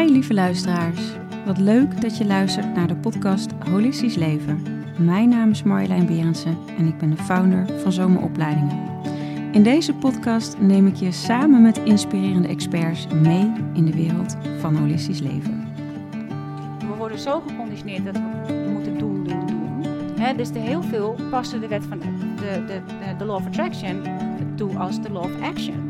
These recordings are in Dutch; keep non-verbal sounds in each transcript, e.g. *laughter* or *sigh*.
Hi lieve luisteraars. Wat leuk dat je luistert naar de podcast Holistisch Leven. Mijn naam is Marjolein Berensen en ik ben de founder van Zomeropleidingen. In deze podcast neem ik je samen met inspirerende experts mee in de wereld van holistisch leven. We worden zo geconditioneerd dat we moeten doen, doen, doen. Dus de heel veel passen de wet van de, de, de, de law of attraction toe als de law of action.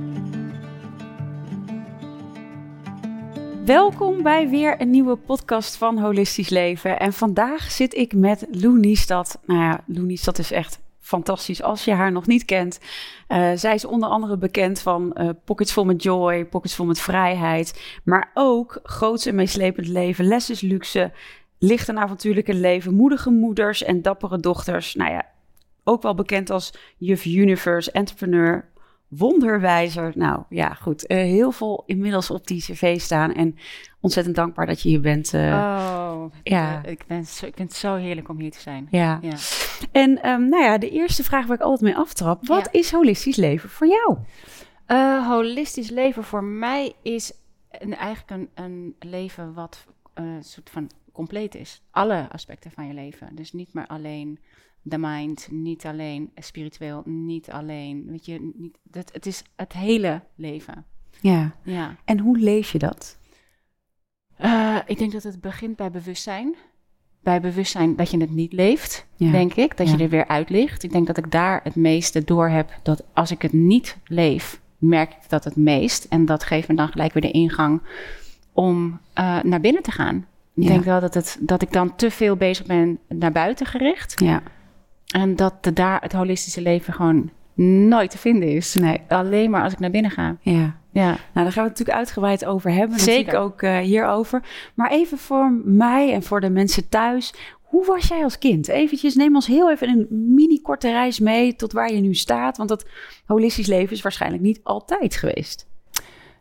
Welkom bij weer een nieuwe podcast van Holistisch Leven. En vandaag zit ik met Lou Niestad. Nou ja, Lou Niestad is echt fantastisch als je haar nog niet kent. Uh, zij is onder andere bekend van uh, Pockets Vol met Joy, Pockets Vol met Vrijheid. Maar ook Groots en Meeslepend Leven, Les is Luxe, Licht en Avontuurlijke Leven, Moedige Moeders en Dappere Dochters. Nou ja, ook wel bekend als Juf Universe, Entrepreneur, wonderwijzer. Nou ja, goed. Uh, heel veel inmiddels op die cv staan. En ontzettend dankbaar dat je hier bent. Uh, oh, ja. ik, ben zo, ik vind het zo heerlijk om hier te zijn. Ja. ja. En um, nou ja, de eerste vraag waar ik altijd mee aftrap. Wat ja. is holistisch leven voor jou? Holistisch leven voor mij is een, eigenlijk een, een leven wat een soort van compleet is. Alle aspecten van je leven. Dus niet maar alleen de mind, niet alleen spiritueel, niet alleen, weet je, niet, dat, het is het hele leven. Ja. ja. En hoe leef je dat? Uh, ik denk dat het begint bij bewustzijn. Bij bewustzijn dat je het niet leeft, ja. denk ik. Dat ja. je er weer uit ligt. Ik denk dat ik daar het meeste door heb. Dat als ik het niet leef, merk ik dat het meest. En dat geeft me dan gelijk weer de ingang om uh, naar binnen te gaan. Ik denk wel dat, het, dat ik dan te veel bezig ben naar buiten gericht. Ja. En dat daar het holistische leven gewoon nooit te vinden is. Nee. Alleen maar als ik naar binnen ga. Ja. Ja. Nou, daar gaan we het natuurlijk uitgebreid over hebben. Zeker. ook uh, hierover. Maar even voor mij en voor de mensen thuis. Hoe was jij als kind? Eventjes, neem ons heel even een mini korte reis mee tot waar je nu staat. Want dat holistisch leven is waarschijnlijk niet altijd geweest.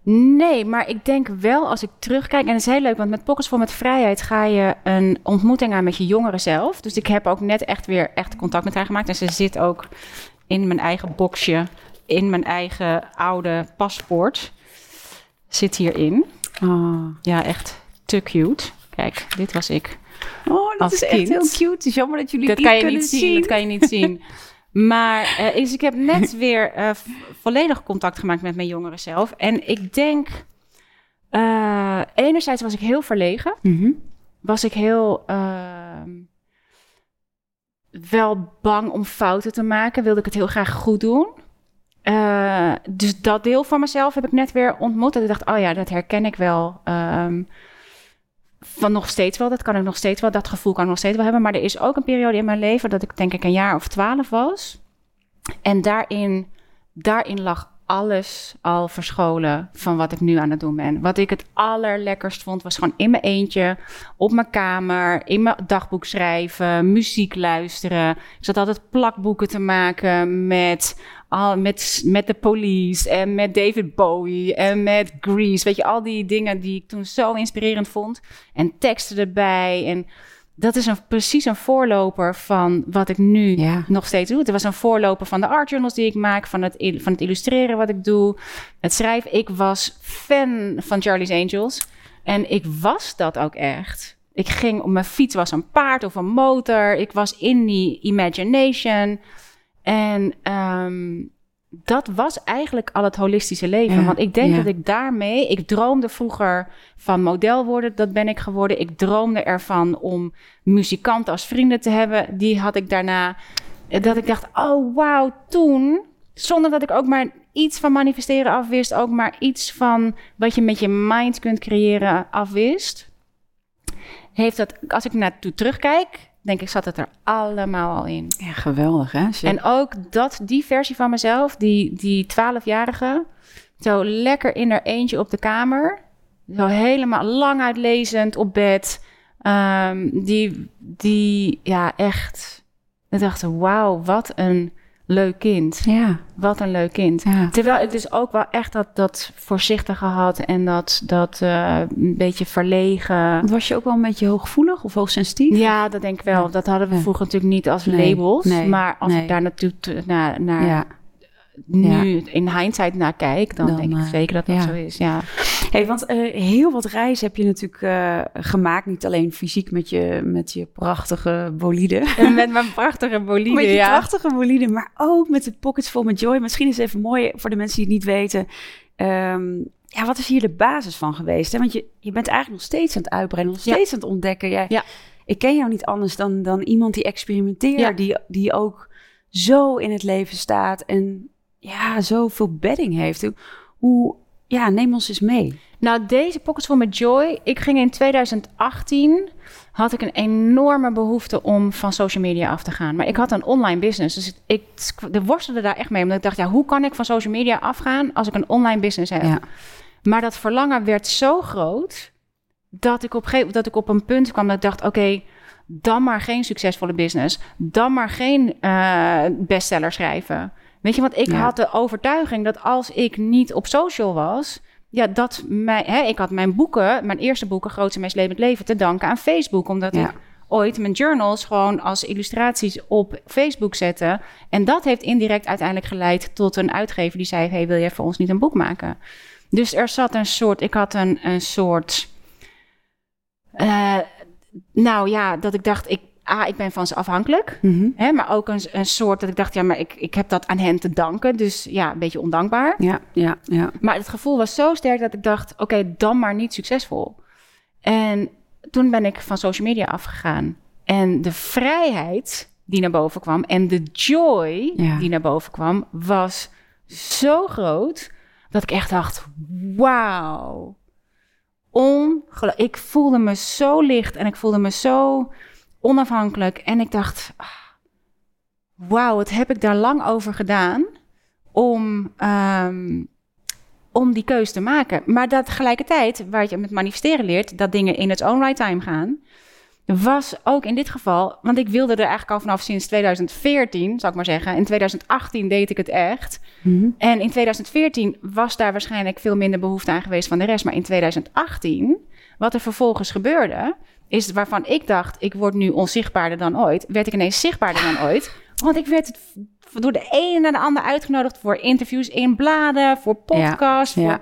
Nee, maar ik denk wel als ik terugkijk, en het is heel leuk, want met Pockets voor met Vrijheid ga je een ontmoeting aan met je jongeren zelf. Dus ik heb ook net echt weer echt contact met haar gemaakt. En ze zit ook in mijn eigen boxje, in mijn eigen oude paspoort. Zit hierin. Oh. Ja, echt te cute. Kijk, dit was ik. Oh, dat is echt heel cute. Het is jammer dat jullie dat kan je niet zien. Dat kan je niet zien. Maar uh, is, ik heb net *laughs* weer uh, volledig contact gemaakt met mijn jongeren zelf. En ik denk, uh, enerzijds was ik heel verlegen. Mm -hmm. Was ik heel ehm, wel bang om fouten te maken. Wilde ik het heel graag goed doen. dus dat deel van mezelf heb ik net weer ontmoet. En ik dacht, oh ja, dat herken ik wel. Um, van nog steeds wel, dat kan ik nog steeds wel, dat gevoel kan ik nog steeds wel hebben. Maar er is ook een periode in mijn leven dat ik denk ik een jaar of twaalf was. En daarin, daarin lag alles al verscholen van wat ik nu aan het doen ben. Wat ik het allerlekkerst vond, was gewoon in mijn eentje, op mijn kamer, in mijn dagboek schrijven, muziek luisteren. Ik zat altijd plakboeken te maken met, al, met, met de police en met David Bowie en met Grease. Weet je, al die dingen die ik toen zo inspirerend vond. En teksten erbij en dat is een, precies een voorloper van wat ik nu ja. nog steeds doe. Het was een voorloper van de art journals die ik maak, van het, van het illustreren wat ik doe, het schrijven. Ik was fan van Charlie's Angels en ik was dat ook echt. Ik ging op mijn fiets, was een paard of een motor. Ik was in die imagination. En um, dat was eigenlijk al het holistische leven. Ja, Want ik denk ja. dat ik daarmee... Ik droomde vroeger van model worden. Dat ben ik geworden. Ik droomde ervan om muzikanten als vrienden te hebben. Die had ik daarna... Dat ik dacht, oh wauw, toen... Zonder dat ik ook maar iets van manifesteren afwist. Ook maar iets van wat je met je mind kunt creëren afwist. Heeft dat, als ik naartoe terugkijk denk ik, zat het er allemaal al in. Ja, geweldig hè? En ook dat, die versie van mezelf, die, die 12-jarige, zo lekker in er eentje op de kamer. Zo helemaal lang uitlezend op bed. Um, die, die, ja, echt. Ik dacht, wauw, wat een leuk kind. Ja. Wat een leuk kind. Ja. Terwijl het dus ook wel echt dat, dat voorzichtige had en dat, dat uh, een beetje verlegen. Was je ook wel een beetje hooggevoelig of hoogsensitief? Ja, dat denk ik wel. Ja. Dat hadden we vroeger natuurlijk niet als nee. labels. Nee. Maar als nee. ik daar naartoe naar, naar nu in hindsight naar kijk, dan, dan denk ik zeker dat dat zo is. Ja. Hey, want uh, heel wat reizen heb je natuurlijk uh, gemaakt. Niet alleen fysiek met je, met je prachtige bolide. *laughs* met mijn prachtige bolide, Met je ja. prachtige bolide, maar ook met de pockets vol met joy. Misschien is het even mooi voor de mensen die het niet weten. Um, ja, wat is hier de basis van geweest? Hè? Want je, je bent eigenlijk nog steeds aan het uitbreiden, nog steeds ja. aan het ontdekken. Jij, ja. Ik ken jou niet anders dan, dan iemand die experimenteert, ja. die, die ook zo in het leven staat en ja, zoveel bedding heeft. Hoe, ja, neem ons eens mee. Nou, deze Pockets Full met Joy. Ik ging in 2018, had ik een enorme behoefte om van social media af te gaan. Maar ik had een online business, dus ik de worstelde daar echt mee. Omdat ik dacht, ja, hoe kan ik van social media afgaan als ik een online business heb? Ja. Maar dat verlangen werd zo groot dat ik op, dat ik op een punt kwam dat ik dacht, oké, dan maar geen succesvolle business. Dan maar geen uh, bestseller schrijven. Weet je, want ik Ja. had de overtuiging dat als ik niet op social was, ja, dat mij, hè, ik had mijn boeken, mijn eerste boeken, Grootste Meest Levend Leven, te danken aan Facebook. Omdat Ja. ik ooit mijn journals gewoon als illustraties op Facebook zette. En dat heeft indirect uiteindelijk geleid tot een uitgever die zei: Hey, wil je voor ons niet een boek maken? Dus er zat een soort, ik had een, een soort. eh, nou ja, dat ik dacht, ik, ah, ik ben van ze afhankelijk. Mhm. Hè, maar ook een, een soort dat ik dacht, ja, maar ik, ik heb dat aan hen te danken. Dus ja, een beetje ondankbaar. Ja, ja, ja. Maar het gevoel was zo sterk dat ik dacht, oké, dan maar niet succesvol. En toen ben ik van social media afgegaan. En de vrijheid die naar boven kwam en de joy Ja. die naar boven kwam, was zo groot dat ik echt dacht, wauw. Ongel- ik voelde me zo licht en ik voelde me zo onafhankelijk. En ik dacht, ah, wauw, wat heb ik daar lang over gedaan om, ehm, om die keuze te maken. Maar dat tegelijkertijd, waar je met manifesteren leert, dat dingen in its own right time gaan, was ook in dit geval, want ik wilde er eigenlijk al vanaf sinds 2014, zou ik maar zeggen. In 2018 deed ik het echt. Mhm. En in 2014 was daar waarschijnlijk veel minder behoefte aan geweest van de rest. Maar in 2018, wat er vervolgens gebeurde, is waarvan ik dacht, ik word nu onzichtbaarder dan ooit, werd ik ineens zichtbaarder dan ooit. Want ik werd door de ene naar de ander uitgenodigd voor interviews in bladen, voor podcasts, ja. voor-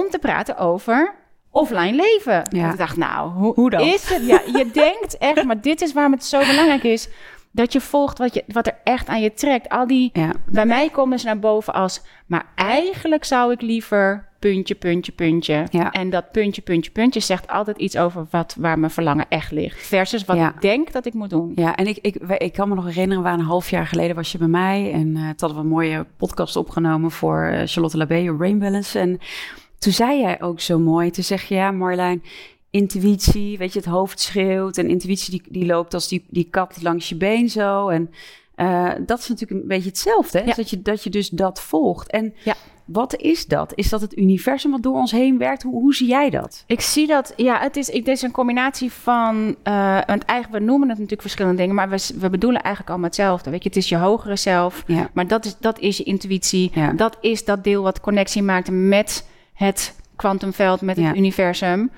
om te praten over offline leven. Ja. Ik dacht, nou, hoe, Hoe dan? is het? Ja, je *laughs* denkt echt, maar dit is waarom het zo belangrijk is. Dat je volgt wat, je, wat er echt aan je trekt. Al die Ja. bij mij komen ze naar boven als, maar eigenlijk zou ik liever puntje, puntje, puntje. Ja. En dat puntje, puntje, puntje zegt altijd iets over wat, waar mijn verlangen echt ligt. Versus wat Ja. ik denk dat ik moet doen. Ja, en ik, ik, ik kan me nog herinneren, waren een half jaar geleden was je bij mij. En eh toen hadden we een mooie podcast opgenomen voor eh, Charlotte Labé, Brain Balance. En toen zei jij ook zo mooi, toen zeg je, ja Marjolein, intuïtie, weet je, het hoofd schreeuwt. En intuïtie die, die loopt als die, die kat langs je been zo. En eh, dat is natuurlijk een beetje hetzelfde, hè? Ja. Dat, je, dat je dus dat volgt. En Ja. Wat is dat? Is dat het universum wat door ons heen werkt? Hoe, hoe zie jij dat? Ik zie dat, ja, het is, het is een combinatie van, eh want eigenlijk, we noemen het natuurlijk verschillende dingen, maar we, we bedoelen eigenlijk allemaal hetzelfde. Weet je, het is je hogere zelf, Ja. maar dat is, dat is je intuïtie. Ja. Dat is dat deel wat connectie maakt met het kwantumveld, met het Ja. universum.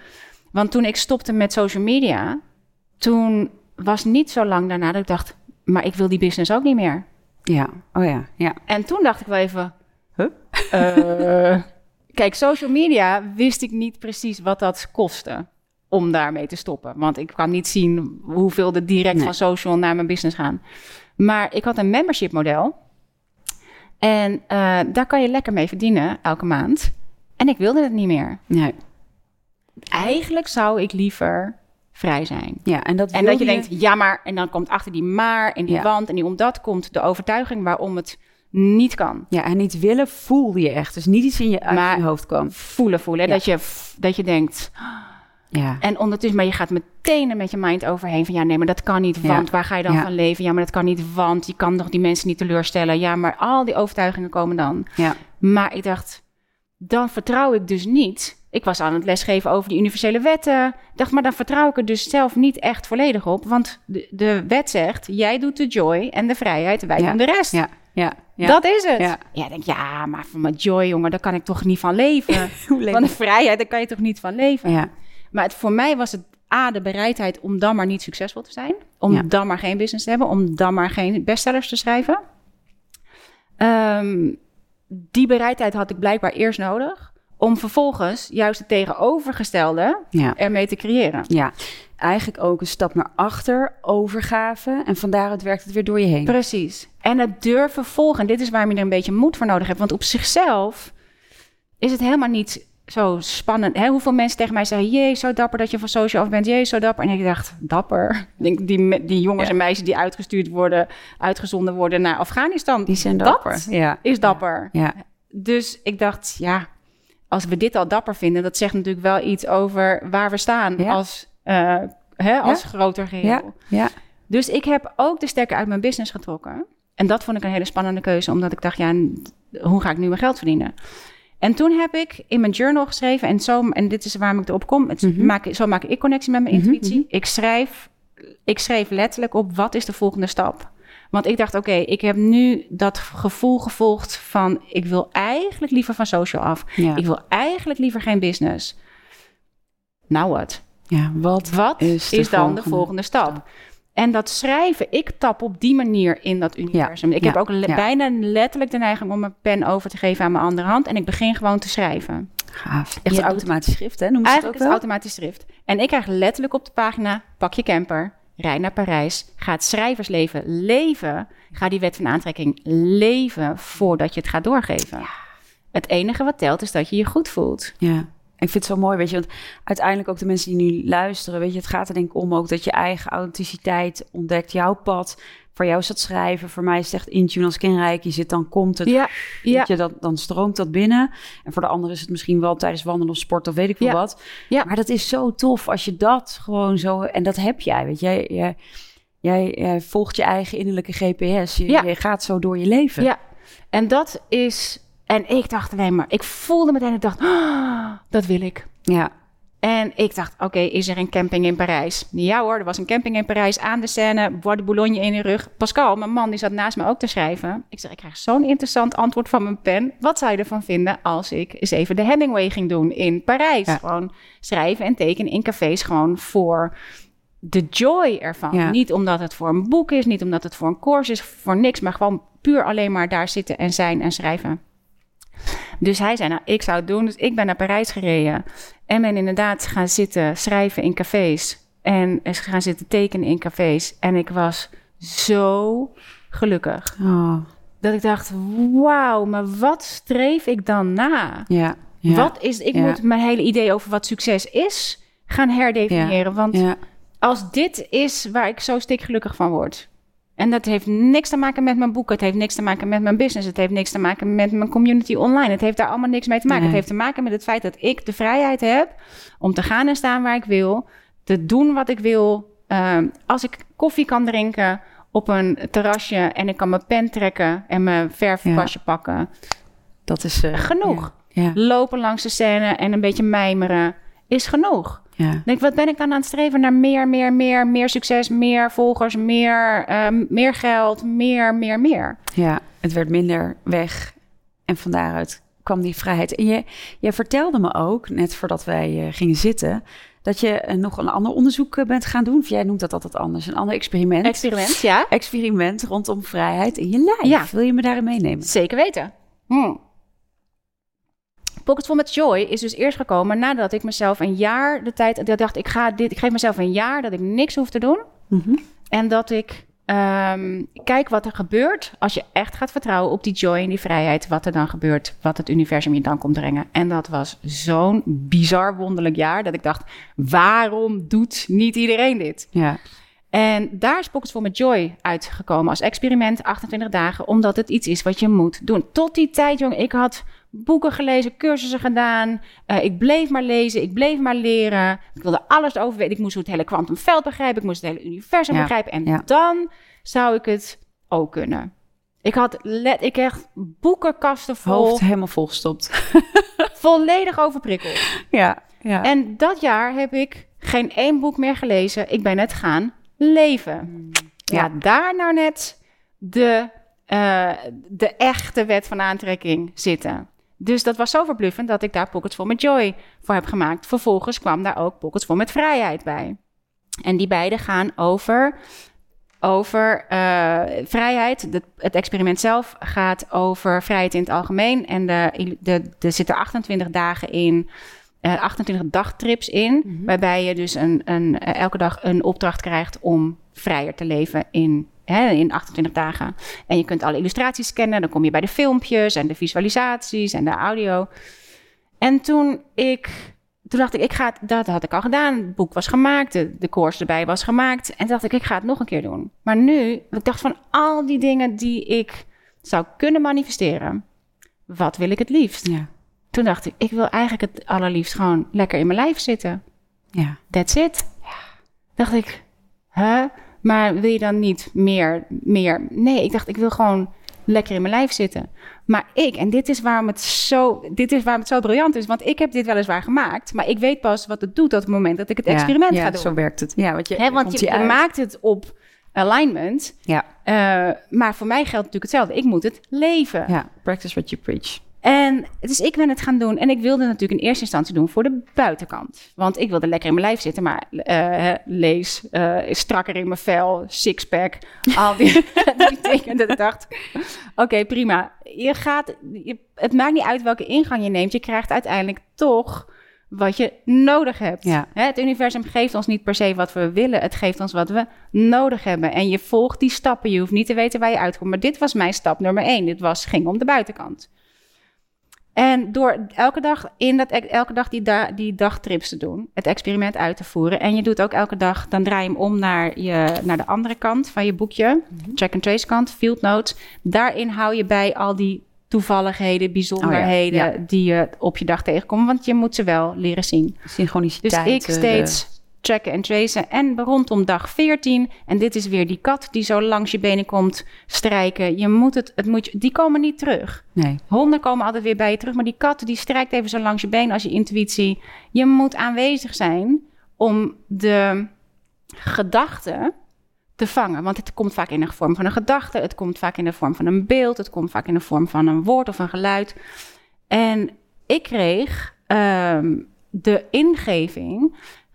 Want toen ik stopte met social media, toen was niet zo lang daarna dat ik dacht, maar ik wil die business ook niet meer. Ja, oh ja, ja. En toen dacht ik wel even, Eh, kijk, social media wist ik niet precies wat dat kostte om daarmee te stoppen. Want ik kan niet zien hoeveel er direct Nee. van social naar mijn business gaan. Maar ik had een membership model. En eh, daar kan je lekker mee verdienen elke maand. En ik wilde het niet meer. Nee. Eigenlijk zou ik liever vrij zijn. Ja, en dat, En dat je denkt, ja maar, en dan komt achter die maar en die Ja. want en die omdat komt de overtuiging waarom het niet kan. Ja, en niet willen voelde je echt. Dus niet iets in je, uit Maar- je hoofd kwam. Voelen, voelen. Ja. Dat, je, dat je denkt, Ja. en ondertussen, maar je gaat meteen er met je mind overheen van ja, nee, maar dat kan niet, Ja. want waar ga je dan Ja. van leven? Ja, maar dat kan niet, want je kan toch die mensen niet teleurstellen. Ja, maar al die overtuigingen komen dan. Ja. Maar ik dacht, dan vertrouw ik dus niet. Ik was aan het lesgeven over die universele wetten. Dacht, maar dan vertrouw ik er dus zelf niet echt volledig op. Want de, de wet zegt, jij doet de joy en de vrijheid, wij doen de rest. Ja. Ja. ja. Dat is het. Ja. Denk, ja, maar van mijn joy, jongen, daar kan ik toch niet van leven. *laughs* Van de vrijheid, daar kan je toch niet van leven. Ja. Maar het, voor mij was het A, de bereidheid om dan maar niet succesvol te zijn. Om Ja. dan maar geen business te hebben. Om dan maar geen bestsellers te schrijven. Ehm, die bereidheid had ik blijkbaar eerst nodig. om vervolgens juist het tegenovergestelde ermee te creëren. ja, eigenlijk ook een stap naar achter, overgave. En van daaruit werkt het weer door je heen. Precies. En het durven volgen. En dit is waarom je er een beetje moed voor nodig hebt. Want op zichzelf is het helemaal niet zo spannend. Hè? Hoeveel mensen tegen mij zeggen... jee, zo dapper dat je van social af bent. Jee, zo dapper. En ik dacht, dapper? Ik denk, die, die jongens Ja. en meisjes die uitgestuurd worden... uitgezonden worden naar Afghanistan... Die zijn Dat dapper. Ja. is dapper. Ja. Dus ik dacht, ja... als we dit al dapper vinden... dat zegt natuurlijk wel iets over waar we staan... Ja. als, eh, hè, als groter geheel. Ja. Ja. Dus ik heb ook de stekker uit mijn business getrokken. En dat vond ik een hele spannende keuze, omdat ik dacht, ja, hoe ga ik nu mijn geld verdienen? En toen heb ik in mijn journal geschreven, en, zo, en dit is waarom ik erop kom, het Mhm. maak, zo maak ik connectie met mijn Mhm, intuïtie. Ik, schrijf, ik schreef letterlijk op, wat is de volgende stap? Want ik dacht, oké, ik heb nu dat gevoel gevolgd van, ik wil eigenlijk liever van social af. Ja. Ik wil eigenlijk liever geen business. Nou wat? Ja. Wat Wat is dan volgende de volgende stap? En dat schrijven, ik tap op die manier in dat universum. ik ja, heb ook le- ja. bijna letterlijk de neiging om mijn pen over te geven aan mijn andere hand. En ik begin gewoon te schrijven. gaaf. Echt automatisch schrift, hè? Noem je het ook Eigenlijk is automatisch schrift. En ik krijg letterlijk op de pagina, pak je camper, rij naar Parijs, ga het schrijversleven leven. Ga die wet van aantrekking leven voordat je het gaat doorgeven. Het enige wat telt is dat je je goed voelt. Ja. Ik vind het zo mooi, weet je, want uiteindelijk ook de mensen die nu luisteren, weet je, het gaat er denk ik om ook dat je eigen authenticiteit ontdekt, jouw pad. Voor jou is dat schrijven, voor mij is het echt intune als kenrijk. Je zit dan, komt het, Ja, ja. weet je, dan, dan stroomt dat binnen. En voor de ander is het misschien wel tijdens wandelen of sport of weet ik veel Ja. wat. Ja. Maar dat is zo tof als je dat gewoon zo, en dat heb jij, weet je. Jij, jij, jij, jij volgt je eigen innerlijke GPS. Je, je gaat zo door je leven. Ja, en dat is. En ik dacht alleen maar, ik voelde meteen, ik dacht, "Ah, dat wil ik. ja. En ik dacht, oké, is er een camping in Parijs? Ja hoor, er was een camping in Parijs aan de Seine, Bois de Boulogne in de rug. Pascal, mijn man, die zat naast me ook te schrijven. Ik zeg, ik krijg zo'n interessant antwoord van mijn pen. Wat zou je ervan vinden als ik eens even de Hemingway ging doen in Parijs? Ja. Gewoon schrijven en tekenen in cafés, gewoon voor de joy ervan. Ja. Niet omdat het voor een boek is, niet omdat het voor een course is, voor niks, maar gewoon puur alleen maar daar zitten en zijn en schrijven. Dus hij zei, nou, ik zou het doen. Dus ik ben naar Parijs gereden. En ben inderdaad gaan zitten schrijven in cafés. En is gaan zitten tekenen in cafés. En ik was zo gelukkig. Oh, Dat ik dacht, wauw, maar wat streef ik dan na? ja. ja. Wat is, ik Ja. moet mijn hele idee over wat succes is gaan herdefiniëren. Want als dit is waar ik zo stikgelukkig van word. En dat heeft niks te maken met mijn boek. Het heeft niks te maken met mijn business. Het heeft niks te maken met mijn community online. Het heeft daar allemaal niks mee te maken. Nee. Het heeft te maken met het feit dat ik de vrijheid heb om te gaan en staan waar ik wil. Te doen wat ik wil. Ehm, als ik koffie kan drinken op een terrasje en ik kan mijn pen trekken en mijn verfpasje pakken. Dat is eh, Genoeg. Ja. Ja. Lopen langs de scène en een beetje mijmeren is genoeg. Ja. Denk, wat ben ik dan aan het streven naar meer, meer, meer, meer succes, meer volgers, meer, ehm, meer geld, meer, meer, meer. Ja, het werd minder weg. En van daaruit kwam die vrijheid. En je, jij vertelde me ook, net voordat wij eh, gingen zitten, dat je eh, nog een ander onderzoek eh, bent gaan doen. Of jij noemt dat altijd anders. Een ander experiment. Experiment, ja. experiment rondom vrijheid in je lijf. Ja. Wil je me daarin meenemen? Zeker weten. Hmm. Pocketful met Joy is dus eerst gekomen nadat ik mezelf een jaar de tijd... Dat ik dacht, ik, ga dit, ik geef mezelf een jaar dat ik niks hoef te doen. Mhm. En dat ik ehm, kijk wat er gebeurt als je echt gaat vertrouwen op die joy en die vrijheid. Wat er dan gebeurt, wat het universum je dan komt brengen. En dat was zo'n bizar wonderlijk jaar dat ik dacht, waarom doet niet iedereen dit? Ja. En daar is Pockets Full met Joy uitgekomen als experiment, 28 dagen, omdat het iets is wat je moet doen. Tot die tijd, jong, ik had boeken gelezen, cursussen gedaan. eh, ik bleef maar lezen, ik bleef maar leren. Ik wilde alles over weten. Ik moest het hele kwantumveld begrijpen, ik moest het hele universum Ja, begrijpen. En ja. dan zou ik het ook kunnen. Ik had let, ik echt boekenkasten vol, Hoofd helemaal volgestopt. *laughs* volledig overprikkeld. ja. Ja. En dat jaar heb ik geen één boek meer gelezen. Ik ben het gaan leven. Ja, Ja. daar nou net de, eh, de echte wet van aantrekking zitten. Dus dat was zo verbluffend dat ik daar Pockets Vol met Joy voor heb gemaakt. Vervolgens kwam daar ook Pockets Vol met Vrijheid bij. En die beide gaan over over uh, vrijheid. De, het experiment zelf gaat over vrijheid in het algemeen. En de, de, er zitten 28 dagen in, uh, 28 dagtrips in. Mm -hmm. Waarbij je dus een, een, elke dag een opdracht krijgt om vrijer te leven in Hè, in 28 dagen. En je kunt alle illustraties scannen. Dan kom je bij de filmpjes en de visualisaties en de audio. En toen ik. Toen dacht ik, ik ga het, dat had ik al gedaan. Het boek was gemaakt, de, de course erbij was gemaakt. En toen dacht ik, ik ga het nog een keer doen. Maar nu, ik dacht van al die dingen die ik zou kunnen manifesteren, wat wil ik het liefst? Ja. Toen dacht ik, ik wil eigenlijk het allerliefst gewoon lekker in mijn lijf zitten. Ja. That's it. Ja. Dacht ik, huh? Maar wil je dan niet meer, meer? Nee, ik dacht, ik wil gewoon lekker in mijn lijf zitten. Maar ik, en dit is waarom het zo, dit is waarom het zo briljant is, want ik heb dit weliswaar gemaakt, maar ik weet pas wat het doet op het moment dat ik het experiment ja, ga doen. Zo werkt het. Ja, want je, He, want je, je maakt het op alignment. Ja. Uh, maar voor mij geldt natuurlijk hetzelfde. Ik moet het leven. Ja, practice what you preach. En dus ik ben het gaan doen. En ik wilde natuurlijk in eerste instantie doen voor de buitenkant. Want ik wilde lekker in mijn lijf zitten. Maar uh, lees, uh, strakker in mijn vel, sixpack. Al die, *laughs* *laughs* die dingen. Dat ik dacht, oké, okay, prima. Je gaat, je, het maakt niet uit welke ingang je neemt. Je krijgt uiteindelijk toch wat je nodig hebt. Ja. Het universum geeft ons niet per se wat we willen. Het geeft ons wat we nodig hebben. En je volgt die stappen. Je hoeft niet te weten waar je uitkomt. Maar dit was mijn stap nummer één. Dit was, ging om de buitenkant. En door elke dag, in dat, elke dag die, da, die dagtrips te doen, het experiment uit te voeren. En je doet ook elke dag, dan draai je hem om naar, je, naar de andere kant van je boekje, mm-hmm. check and trace kant, field notes. Daarin hou je bij al die toevalligheden, bijzonderheden oh ja, ja. die je op je dag tegenkomt. Want je moet ze wel leren zien. Synchroniciteit. Dus ik steeds checken en tracen. En rondom dag 14, en dit is weer die kat die zo langs je benen komt strijken. Je moet het, het moet, die komen niet terug. Nee. Honden komen altijd weer bij je terug, maar die kat die strijkt even zo langs je been als je intuïtie. Je moet aanwezig zijn om de gedachte te vangen. Want het komt vaak in de vorm van een gedachte, het komt vaak in de vorm van een beeld, het komt vaak in de vorm van een woord of een geluid. En ik kreeg um, de ingeving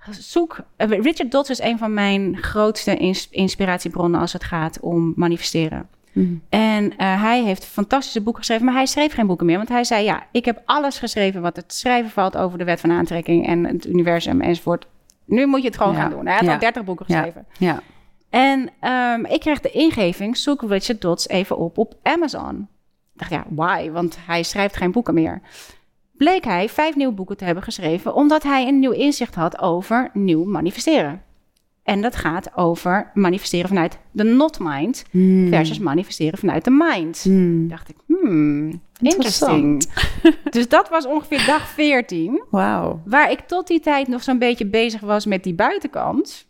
zoek. eh, Richard Dodds is een van mijn grootste ins- inspiratiebronnen als het gaat om manifesteren. Mm. En eh, hij heeft fantastische boeken geschreven, maar hij schreef geen boeken meer. Want hij zei: Ja, ik heb alles geschreven wat het schrijven valt over de wet van aantrekking en het universum enzovoort. Nu moet je het gewoon Ja. gaan doen. Hij had Ja. al 30 boeken geschreven. Ja. En ehm, ik kreeg de ingeving: zoek Richard Dodds even op op Amazon. Ik dacht, ja, why? Want hij schrijft geen boeken meer. Bleek hij vijf nieuwe boeken te hebben geschreven, omdat hij een nieuw inzicht had over nieuw manifesteren. En dat gaat over manifesteren vanuit de not mind Hmm. versus manifesteren vanuit de mind. Hmm. Dacht ik, hmm, interesting. dus dat was ongeveer dag 14. Wauw. Waar ik tot die tijd nog zo'n beetje bezig was met die buitenkant.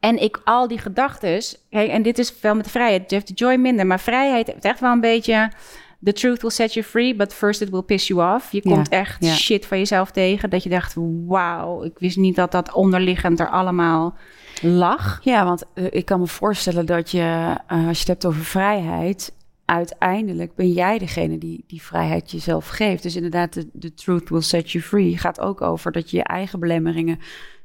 En ik al die gedachtes. Kijk, en dit is wel met vrijheid. Jeff de Joy minder. Maar vrijheid heeft echt wel een beetje. The truth will set you free, but first it will piss you off. Je Ja, komt echt ja. shit van jezelf tegen. Dat je dacht, wauw, ik wist niet dat dat onderliggend er allemaal lag. Ja, want eh, ik kan me voorstellen dat je, eh, als je het hebt over vrijheid, uiteindelijk ben jij degene die die vrijheid jezelf geeft. Dus inderdaad, de, de truth will set you free gaat ook over dat je je eigen belemmeringen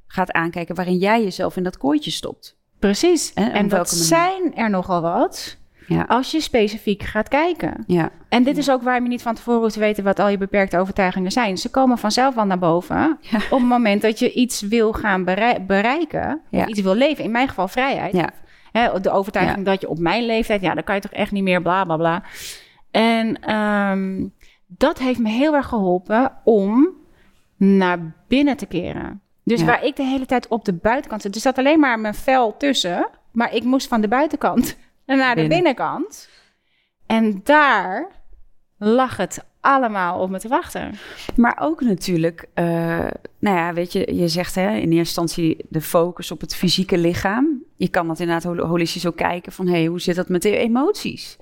gaat aankijken waarin jij jezelf in dat kooitje stopt. Precies. En En, dat manier? zijn er nogal wat. Ja. Als je specifiek gaat kijken. Ja, En dit is ook waar je niet van tevoren hoeft te weten wat al je beperkte overtuigingen zijn. Ze komen vanzelf wel naar boven. Ja. Op het moment dat je iets wil gaan berei- bereiken, of iets wil leven. In mijn geval vrijheid. Hè, de overtuiging dat je op mijn leeftijd, ja, dan kan je toch echt niet meer, bla bla bla. En ehm, dat heeft me heel erg geholpen om naar binnen te keren. Dus waar ik de hele tijd op de buitenkant zit, er zat alleen maar mijn vel tussen, maar ik moest van de buitenkant naar de Binnen. binnenkant. En daar lag het allemaal op me te wachten. Maar ook natuurlijk, eh, nou ja, weet je, je zegt hè, in eerste instantie de focus op het fysieke lichaam. Je kan dat inderdaad hol- holistisch ook kijken van, hé, hey, hoe zit dat met de emoties?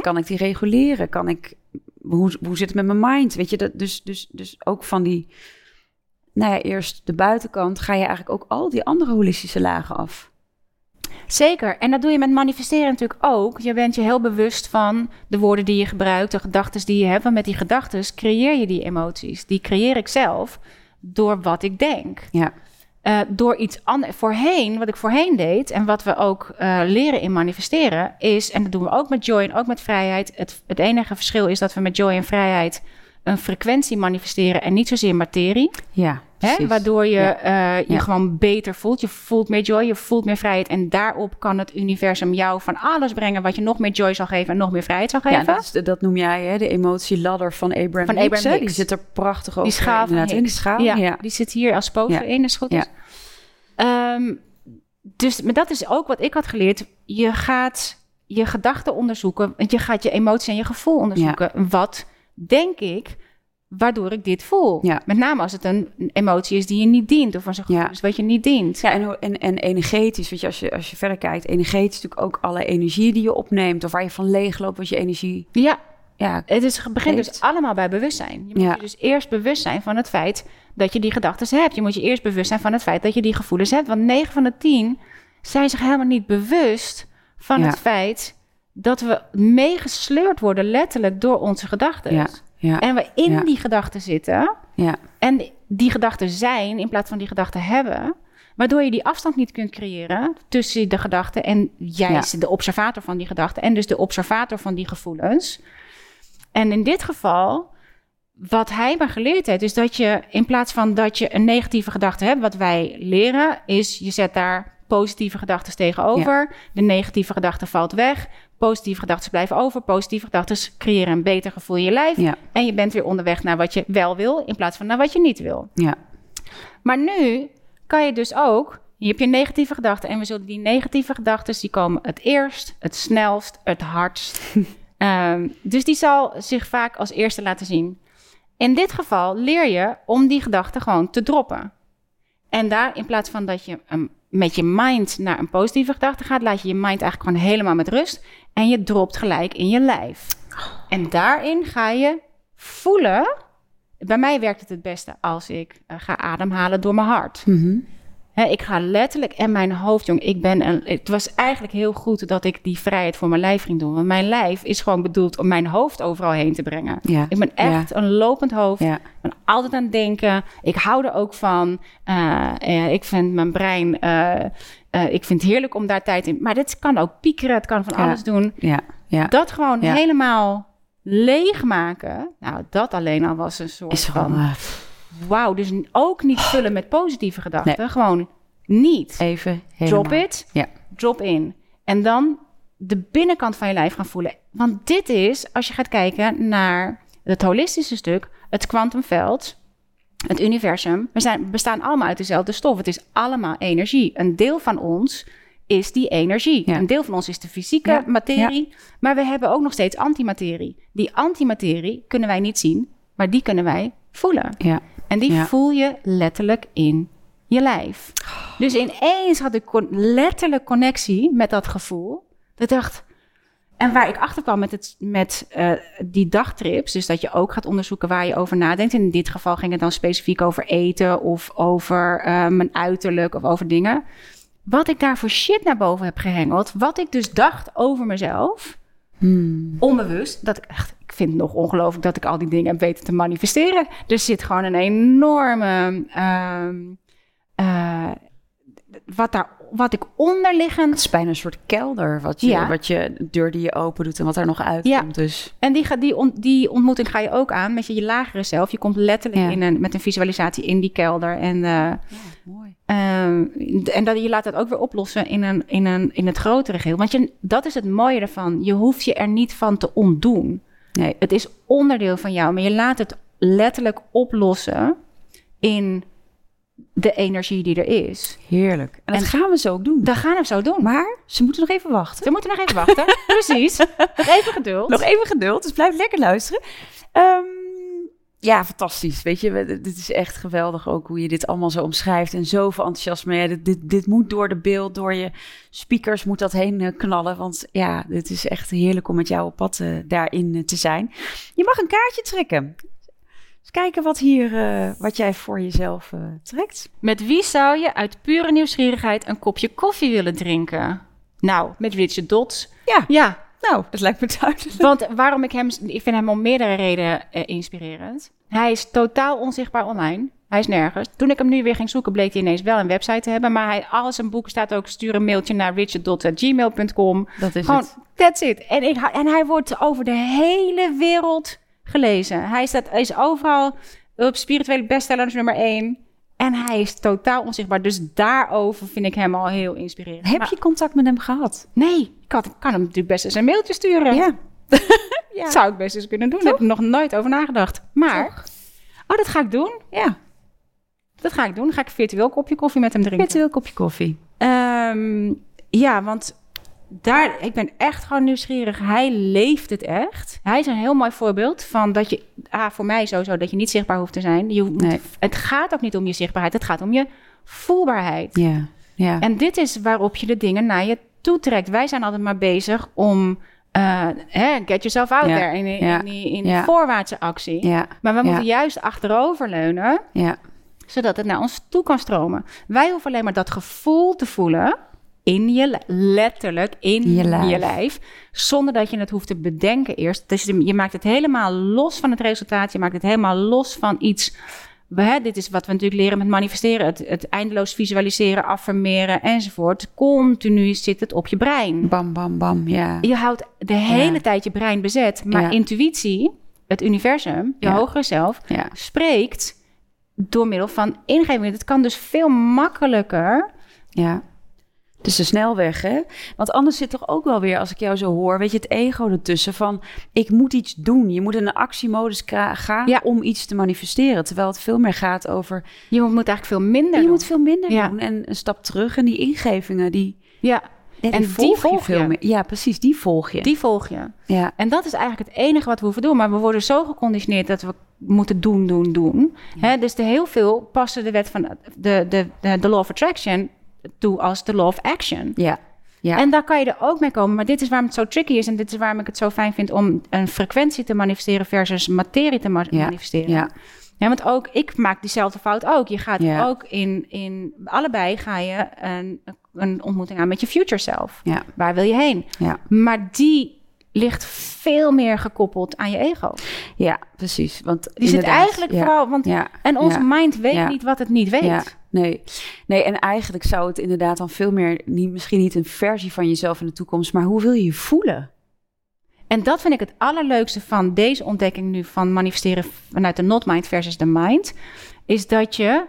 Kan ik die reguleren? Kan ik, hoe, hoe zit het met mijn mind? Weet je, dat, dus, dus, dus ook van die, nou ja, eerst de buitenkant ga je eigenlijk ook al die andere holistische lagen af. Zeker. En dat doe je met manifesteren natuurlijk ook. Je bent je heel bewust van de woorden die je gebruikt, de gedachten die je hebt. Want met die gedachten creëer je die emoties. Die creëer ik zelf door wat ik denk. Ja. eh, door iets anders. Voorheen, wat ik voorheen deed en wat we ook eh, leren in manifesteren, is, en dat doen we ook met joy en ook met vrijheid. Het, het enige verschil is dat we met joy en vrijheid een frequentie manifesteren en niet zozeer materie. Ja, Hè? Waardoor je Ja. eh, je Ja. gewoon beter voelt. Je voelt meer joy, je voelt meer vrijheid. En daarop kan het universum jou van alles brengen wat je nog meer joy zal geven en nog meer vrijheid zal geven. Ja, dat, is- dat noem jij hè, de emotieladder van Abraham Van Hicks, Abraham hè? Die Hicks. zit er prachtig over. Die schaal in die Hicks. schaal. Ja, Ja. die zit hier als poster in, is goed. Ja. is. Ehm, dus maar dat is ook wat ik had geleerd. Je gaat je gedachten onderzoeken. Want je gaat je emotie en je gevoel onderzoeken. Wat denk ik, waardoor ik dit voel? Ja. Met name als het een emotie is die je niet dient. Of als een gevoel Ja. is wat je niet dient. Ja, en, en, en energetisch, weet je, als je, als je verder kijkt, energetisch natuurlijk ook alle energie die je opneemt, of waar je van leegloopt, wat je energie, Ja, ja, Het is, begint Heeft. dus allemaal bij bewustzijn. Je moet Ja. je dus eerst bewust zijn van het feit dat je die gedachten hebt. Je moet je eerst bewust zijn van het feit dat je die gevoelens hebt. Want 9 van de 10 zijn zich helemaal niet bewust van Ja. het feit dat we meegesleurd worden, letterlijk door onze gedachten. Ja, En we in Ja. die gedachten zitten ja, en die gedachten zijn in plaats van die gedachten hebben. Waardoor je die afstand niet kunt creëren tussen de gedachten en jij is de observator van die gedachten en dus de observator van die gevoelens. En in dit geval, wat hij me geleerd heeft, is dat je in plaats van dat je een negatieve gedachte hebt, wat wij leren, is je zet daar positieve gedachten tegenover. De negatieve gedachte valt weg. Positieve gedachten blijven over. Positieve gedachten creëren een beter gevoel in je lijf. ja, En je bent weer onderweg naar wat je wel wil, in plaats van naar wat je niet wil. ja, Maar nu kan je dus ook, je hebt je negatieve gedachten en we zullen die negatieve gedachten, die komen het eerst, het snelst, het hardst. *laughs* Ehm, dus die zal zich vaak als eerste laten zien. In dit geval leer je om die gedachten gewoon te droppen. En daar, in plaats van dat je um, met je mind naar een positieve gedachte gaat, laat je je mind eigenlijk gewoon helemaal met rust. En je dropt gelijk in je lijf. En daarin ga je voelen. Bij mij werkt het het beste als ik eh, ga ademhalen door mijn hart. Mhm. Ik ga letterlijk en mijn hoofd, jong, ik ben een, het was eigenlijk heel goed dat ik die vrijheid voor mijn lijf ging doen. Want mijn lijf is gewoon bedoeld om mijn hoofd overal heen te brengen. ja, Ik ben echt een lopend hoofd. ja, Ik ben altijd aan het denken. Ik hou er ook van. Eh, eh, ik vind mijn brein. Eh, ik vind het heerlijk om daar tijd in. Maar dit kan ook piekeren. Het kan van Ja. alles doen. ja, ja. Dat gewoon Ja. helemaal leegmaken. Nou, dat alleen al was een soort is van. gewoon eh, Wauw. Dus ook niet vullen met positieve gedachten. Gewoon niet. even helemaal. Drop it. Ja. Drop in. En dan de binnenkant van je lijf gaan voelen. Want dit is, als je gaat kijken naar het holistische stuk, het kwantumveld, het universum. We zijn, bestaan allemaal uit dezelfde stof. Het is allemaal energie. Een deel van ons is die energie. Ja. Een deel van ons is de fysieke Ja, materie. Maar we hebben ook nog steeds antimaterie. Die antimaterie kunnen wij niet zien, maar die kunnen wij voelen. En die voel je letterlijk in je lijf. Dus ineens had ik letterlijk connectie met dat gevoel. Dat ik dacht. En waar ik achter kwam met, het, met eh, die dagtrips, dus dat je ook gaat onderzoeken waar je over nadenkt. En in dit geval ging het dan specifiek over eten of over eh, mijn uiterlijk of over dingen. Wat ik daar voor shit naar boven heb gehengeld, wat ik dus dacht over mezelf, Hmm. onbewust, dat ik echt, ik vind het nog ongelooflijk dat ik al die dingen heb weten te manifesteren. Er zit gewoon een enorme, ehm, eh, wat, daar, wat ik onderliggend Het is bijna een soort kelder, wat je, Ja. wat je de deur die je open doet en wat er nog uitkomt. Dus En die, ga- die, on- die ontmoeting ga je ook aan met je, je lagere zelf. Je komt letterlijk Ja. in een, met een visualisatie in die kelder. En, eh, mooi. ehm, en dat, je laat dat ook weer oplossen in, een, in, een, in het grotere geheel. Want je, dat is het mooie ervan. Je hoeft je er niet van te ontdoen. Nee, Het is onderdeel van jou, maar je laat het letterlijk oplossen in de energie die er is. heerlijk. En dat gaan we zo ook doen. Dat gaan we zo doen. Maar ze moeten nog even wachten. We moeten nog even wachten. *laughs* Precies. Nog even geduld. Nog even geduld, dus blijf lekker luisteren. Ehm, ja, fantastisch. Weet je, dit is echt geweldig ook hoe je dit allemaal zo omschrijft. En zoveel enthousiasme. Ja, dit, dit, dit moet door de beeld, door je speakers moet dat heen eh, knallen. Want ja, dit is echt heerlijk om met jou op pad eh, daarin eh, te zijn. Je mag een kaartje trekken. Eens kijken wat, hier, eh, wat jij voor jezelf eh, trekt. Met wie zou je uit pure nieuwsgierigheid een kopje koffie willen drinken? Nou, met Richard Dots. Ja, Ja, nou, dat lijkt me duidelijk. want waarom ik hem... Ik vind hem om meerdere redenen eh, inspirerend. Hij is totaal onzichtbaar online. Hij is nergens. Toen ik hem nu weer ging zoeken, bleek hij ineens wel een website te hebben. Maar hij, al zijn boeken staat ook, stuur een mailtje naar richard.gmail.com. Dat is Gewoon, het. that's it. En, ik, en hij wordt over de hele wereld gelezen. Hij staat, hij is overal op spirituele bestsellers nummer 1. En hij is totaal onzichtbaar. Dus daarover vind ik hem al heel inspirerend. Heb Maar- je contact met hem gehad? Nee, ik had, kan hem natuurlijk best eens een mailtje sturen. Ja. *laughs* Dat zou ik best eens kunnen doen. Daar heb ik nog nooit over nagedacht. Maar, oh, dat ga ik doen. Ja. Dat ga ik doen. Dan ga ik virtueel kopje koffie met hem drinken. Virtueel kopje koffie. Ehm, ja, want daar, ik ben echt gewoon nieuwsgierig. Hij leeft het echt. Hij is een heel mooi voorbeeld van dat je, ah, voor mij sowieso, dat je niet zichtbaar hoeft te zijn. Je, hoeft- Nee. Het gaat ook niet om je zichtbaarheid, het gaat om je voelbaarheid. Ja. Ja. En dit is waarop je de dingen naar je toe trekt. Wij zijn altijd maar bezig om, eh, get yourself out Ja, there in, in, ja, in die, in voorwaartse actie. Maar we moeten juist achteroverleunen Ja. zodat het naar ons toe kan stromen. Wij hoeven alleen maar dat gevoel te voelen in je, li- letterlijk in Je lijf. je lijf, zonder dat je het hoeft te bedenken eerst. Dus je je maakt het helemaal los van het resultaat, je maakt het helemaal los van iets. Hè, dit is wat we natuurlijk leren met manifesteren, het, het eindeloos visualiseren, affirmeren enzovoort. Continu zit het op je brein. Bam, bam, bam. Ja. Je houdt de hele Ja. tijd je brein bezet, maar Ja. intuïtie, het universum, je Ja. hogere zelf, spreekt door middel van ingevingen. Het kan dus veel makkelijker. Ja. Het is de snelweg, hè? Want anders zit toch ook wel weer, als ik jou zo hoor, weet je, het ego ertussen van, ik moet iets doen. Je moet in een actiemodus gaan Ja. om iets te manifesteren. Terwijl het veel meer gaat over, Je moet eigenlijk veel minder. je doen. moet veel minder Ja. doen. En een stap terug en die ingevingen, die, Ja, En die volg veel je. meer. Ja, precies, die volg je. die volg je. Ja, En dat is eigenlijk het enige wat we hoeven doen. Maar we worden zo geconditioneerd dat we moeten doen, doen, doen. Dus de heel veel passen de wet van de, de, de, de law of attraction toe als de law of action. ja, ja. En daar kan je er ook mee komen. Maar dit is waarom het zo tricky is. En dit is waarom ik het zo fijn vind om een frequentie te manifesteren versus materie te ma- Ja, manifesteren. ja. Ja, want ook ik maak diezelfde fout ook. Je gaat Ja. ook in, in allebei ga je een, een ontmoeting aan met je future self. Ja. Waar wil je heen? Ja. Maar die ligt veel meer gekoppeld aan je ego. ja, precies. Want Die zit eigenlijk vooral, want Ja, en onze ja, mind weet niet wat het niet weet. Nee. nee, en eigenlijk zou het inderdaad dan veel meer, niet, misschien niet een versie van jezelf in de toekomst, maar hoe wil je je voelen? En dat vind ik het allerleukste van deze ontdekking nu van manifesteren vanuit de not mind versus de mind. Is dat je,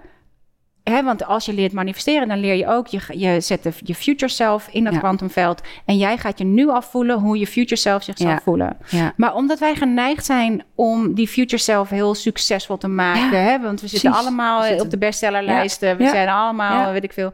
hè, want als je leert manifesteren, dan leer je ook, je, je zet de, je future self in dat Ja. kwantumveld. En jij gaat je nu al voelen hoe je future self zich zal Ja. voelen. Ja, Maar omdat wij geneigd zijn om die future self heel succesvol te maken, hè, want we zitten precies. allemaal We zitten- op de bestsellerlijsten, we zijn allemaal, weet ik veel.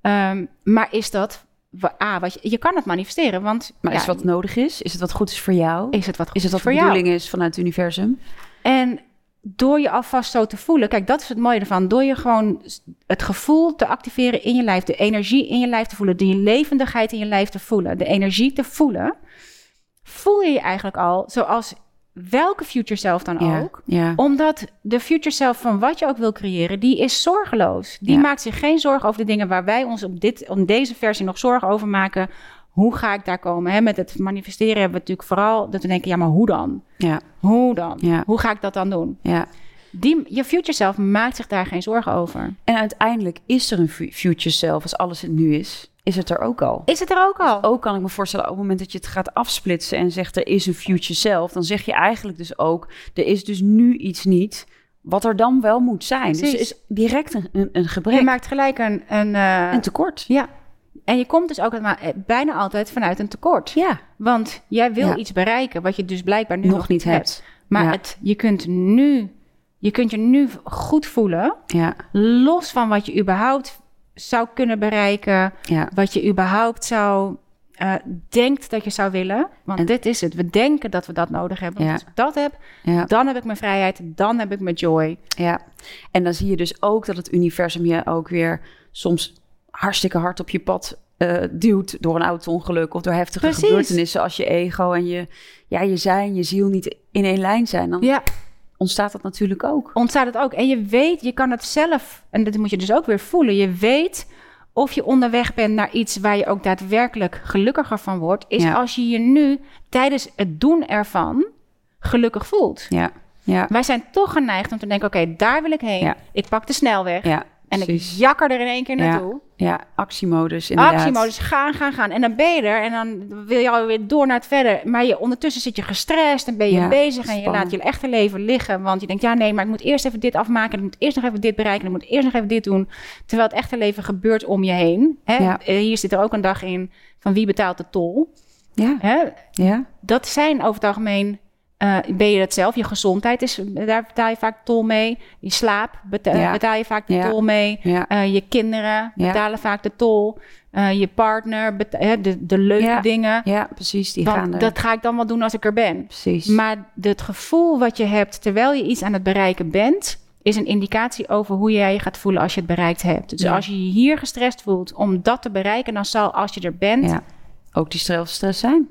Ehm, maar is dat, wa- ah, wat je, je kan het manifesteren, want maar ja, is het wat nodig is? Is het wat goed is voor jou? is het wat goed Is het wat voor de jou? bedoeling is vanuit het universum? En door je alvast zo te voelen, kijk, dat is het mooie ervan. Door je gewoon het gevoel te activeren in je lijf, de energie in je lijf te voelen, die levendigheid in je lijf te voelen, de energie te voelen, voel je je eigenlijk al zoals welke future self dan Ja, ook. ja, Omdat de future self van wat je ook wil creëren, die is zorgeloos. Die Ja. maakt zich geen zorgen over de dingen waar wij ons op, dit, op deze versie nog zorgen over maken. Hoe ga ik daar komen? Hè, met het manifesteren hebben we natuurlijk vooral dat we denken, ja, maar hoe dan? ja, Hoe dan? Ja. Hoe ga ik dat dan doen? ja. Die, je future self maakt zich daar geen zorgen over. En uiteindelijk is er een fu- future self, als alles het nu is, is het er ook al. Is het er ook al? Ook kan ik me voorstellen, op het moment dat je het gaat afsplitsen en zegt er is een future self, dan zeg je eigenlijk dus ook, er is dus nu iets niet wat er dan wel moet zijn. Dus er is direct een, een, een gebrek, Je maakt gelijk een... een, eh, een tekort. ja. En je komt dus ook eh, bijna altijd vanuit een tekort. Ja, Want jij wil Ja. iets bereiken wat je dus blijkbaar nu nog, niet hebt. Maar Ja. het, je kunt nu... Je kunt je nu goed voelen, Ja, los van wat je überhaupt zou kunnen bereiken, wat je überhaupt zou eh, denkt dat je zou willen. Want En- dit is het. We denken dat we dat nodig hebben. Ja. als ik dat heb, ja, dan heb ik mijn vrijheid, dan heb ik mijn joy. ja. En dan zie je dus ook dat het universum je ook weer soms hartstikke hard op je pad eh, duwt door een auto-ongeluk of door heftige Precies. gebeurtenissen. Als je ego en je, ja, je zijn, je ziel niet in één lijn zijn, dan Ja, ontstaat dat natuurlijk ook. ontstaat het ook. En je weet, je kan het zelf, en dat moet je dus ook weer voelen. Je weet of je onderweg bent naar iets waar je ook daadwerkelijk gelukkiger van wordt, is Ja. als je je nu tijdens het doen ervan gelukkig voelt. Ja, Ja. Wij zijn toch geneigd om te denken, oké, daar wil ik heen. Ja. Ik pak de snelweg Ja, en precies. ik jakker er in één keer Ja. naartoe. Ja, actiemodus inderdaad. Actiemodus, gaan, gaan, gaan. En dan ben je er en dan wil je alweer door naar het verder. Maar je, ondertussen zit je gestrest en ben je Ja, bezig en je laat je echte leven liggen. Want je denkt, ja nee, maar ik moet eerst even dit afmaken. En ik moet eerst nog even dit bereiken. En ik moet eerst nog even dit doen. Terwijl het echte leven gebeurt om je heen. Hè? Ja. Eh, Hier zit er ook een dag in van wie betaalt de tol. Ja, Hè? ja, Dat zijn over het algemeen... eh, ben je dat zelf? Je gezondheid is, daar betaal je vaak tol mee. Je slaap beta- Ja. betaal je vaak de Ja. tol mee. ja. Eh, je kinderen betalen vaak de tol. Eh, je partner, de, de leuke dingen. Ja, precies. Die gaan er. dat ga ik dan wel doen als ik er ben. Precies. Maar het gevoel wat je hebt terwijl je iets aan het bereiken bent, is een indicatie over hoe jij je gaat voelen als je het bereikt hebt. Dus als je je hier gestrest voelt om dat te bereiken, dan zal als je er bent. Ook die stress zijn.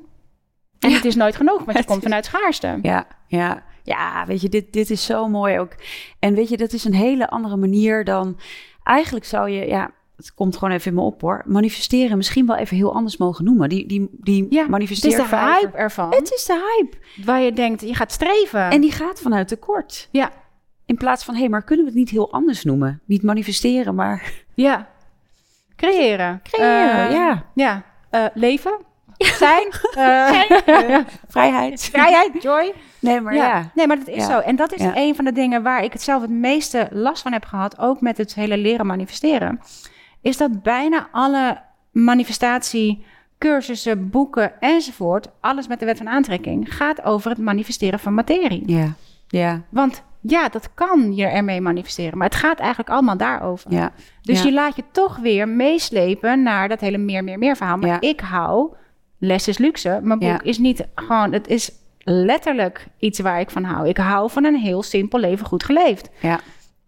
En het is nooit genoeg, want je Het komt vanuit schaarste. Ja, ja. Ja, weet je, dit, dit is zo mooi ook. En weet je, dat is een hele andere manier dan... Eigenlijk zou je, ja, het komt gewoon even in me op hoor. Manifesteren misschien wel even heel anders mogen noemen. Die, die, die Ja, Het is de hype ervan. Het is de hype. Waar je denkt, je gaat streven. En die gaat vanuit tekort. Ja, In plaats van, hé, hey, maar kunnen we het niet heel anders noemen? Niet manifesteren, maar ja. Creëren. creëren. Eh, ja. Ja. Eh, leven. *laughs* Zijn. eh, Vrijheid. Vrijheid, joy. Nee, maar ja. Nee, maar dat is Ja. zo. En dat is Ja. een van de dingen waar ik het zelf het meeste last van heb gehad, ook met het hele leren manifesteren, is dat bijna alle manifestatie, cursussen, boeken enzovoort, alles met de wet van aantrekking, gaat over het manifesteren van materie. Ja, ja, Want ja, dat kan je ermee manifesteren, maar het gaat eigenlijk allemaal daarover. ja. Dus je laat je toch weer meeslepen naar dat hele meer, meer, meer verhaal. Maar ik hou, les is luxe. Mijn boek Ja. is niet gewoon, het is letterlijk iets waar ik van hou. Ik hou van een heel simpel leven goed geleefd. Ja,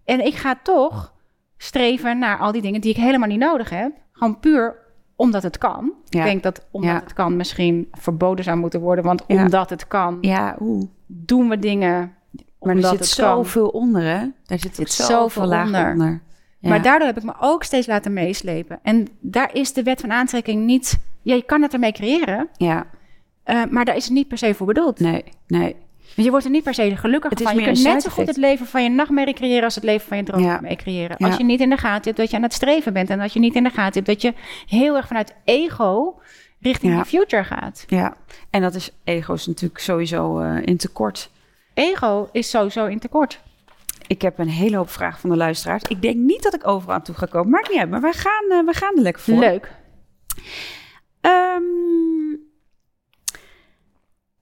En ik ga toch streven naar al die dingen die ik helemaal niet nodig heb. Gewoon puur omdat het kan. Ja. Ik denk dat omdat Ja. het kan misschien verboden zou moeten worden. Want omdat het kan, ja oeh. doen we dingen Maar er zit zoveel onder, hè? Daar zit, zit zoveel lagen onder. Maar daardoor heb ik me ook steeds laten meeslepen. En daar is de wet van aantrekking niet... Ja, je kan het ermee creëren, Ja, eh, maar daar is het niet per se voor bedoeld. nee, nee. Want je wordt er niet per se gelukkig Het is van. Je kunt net zo goed het leven van je nachtmerrie creëren... als het leven van je droom Ja. mee creëren. Ja. Als je niet in de gaten hebt dat je aan het streven bent... en dat je niet in de gaten hebt dat je heel erg vanuit ego... richting Ja. je future gaat. Ja, en dat is ego's natuurlijk sowieso eh, in tekort. Ego is sowieso in tekort. Ik heb een hele hoop vragen van de luisteraars. Ik denk niet dat ik overal aan toe ga komen. Maakt niet uit, maar we gaan, we gaan er lekker voor. Leuk. Ehm,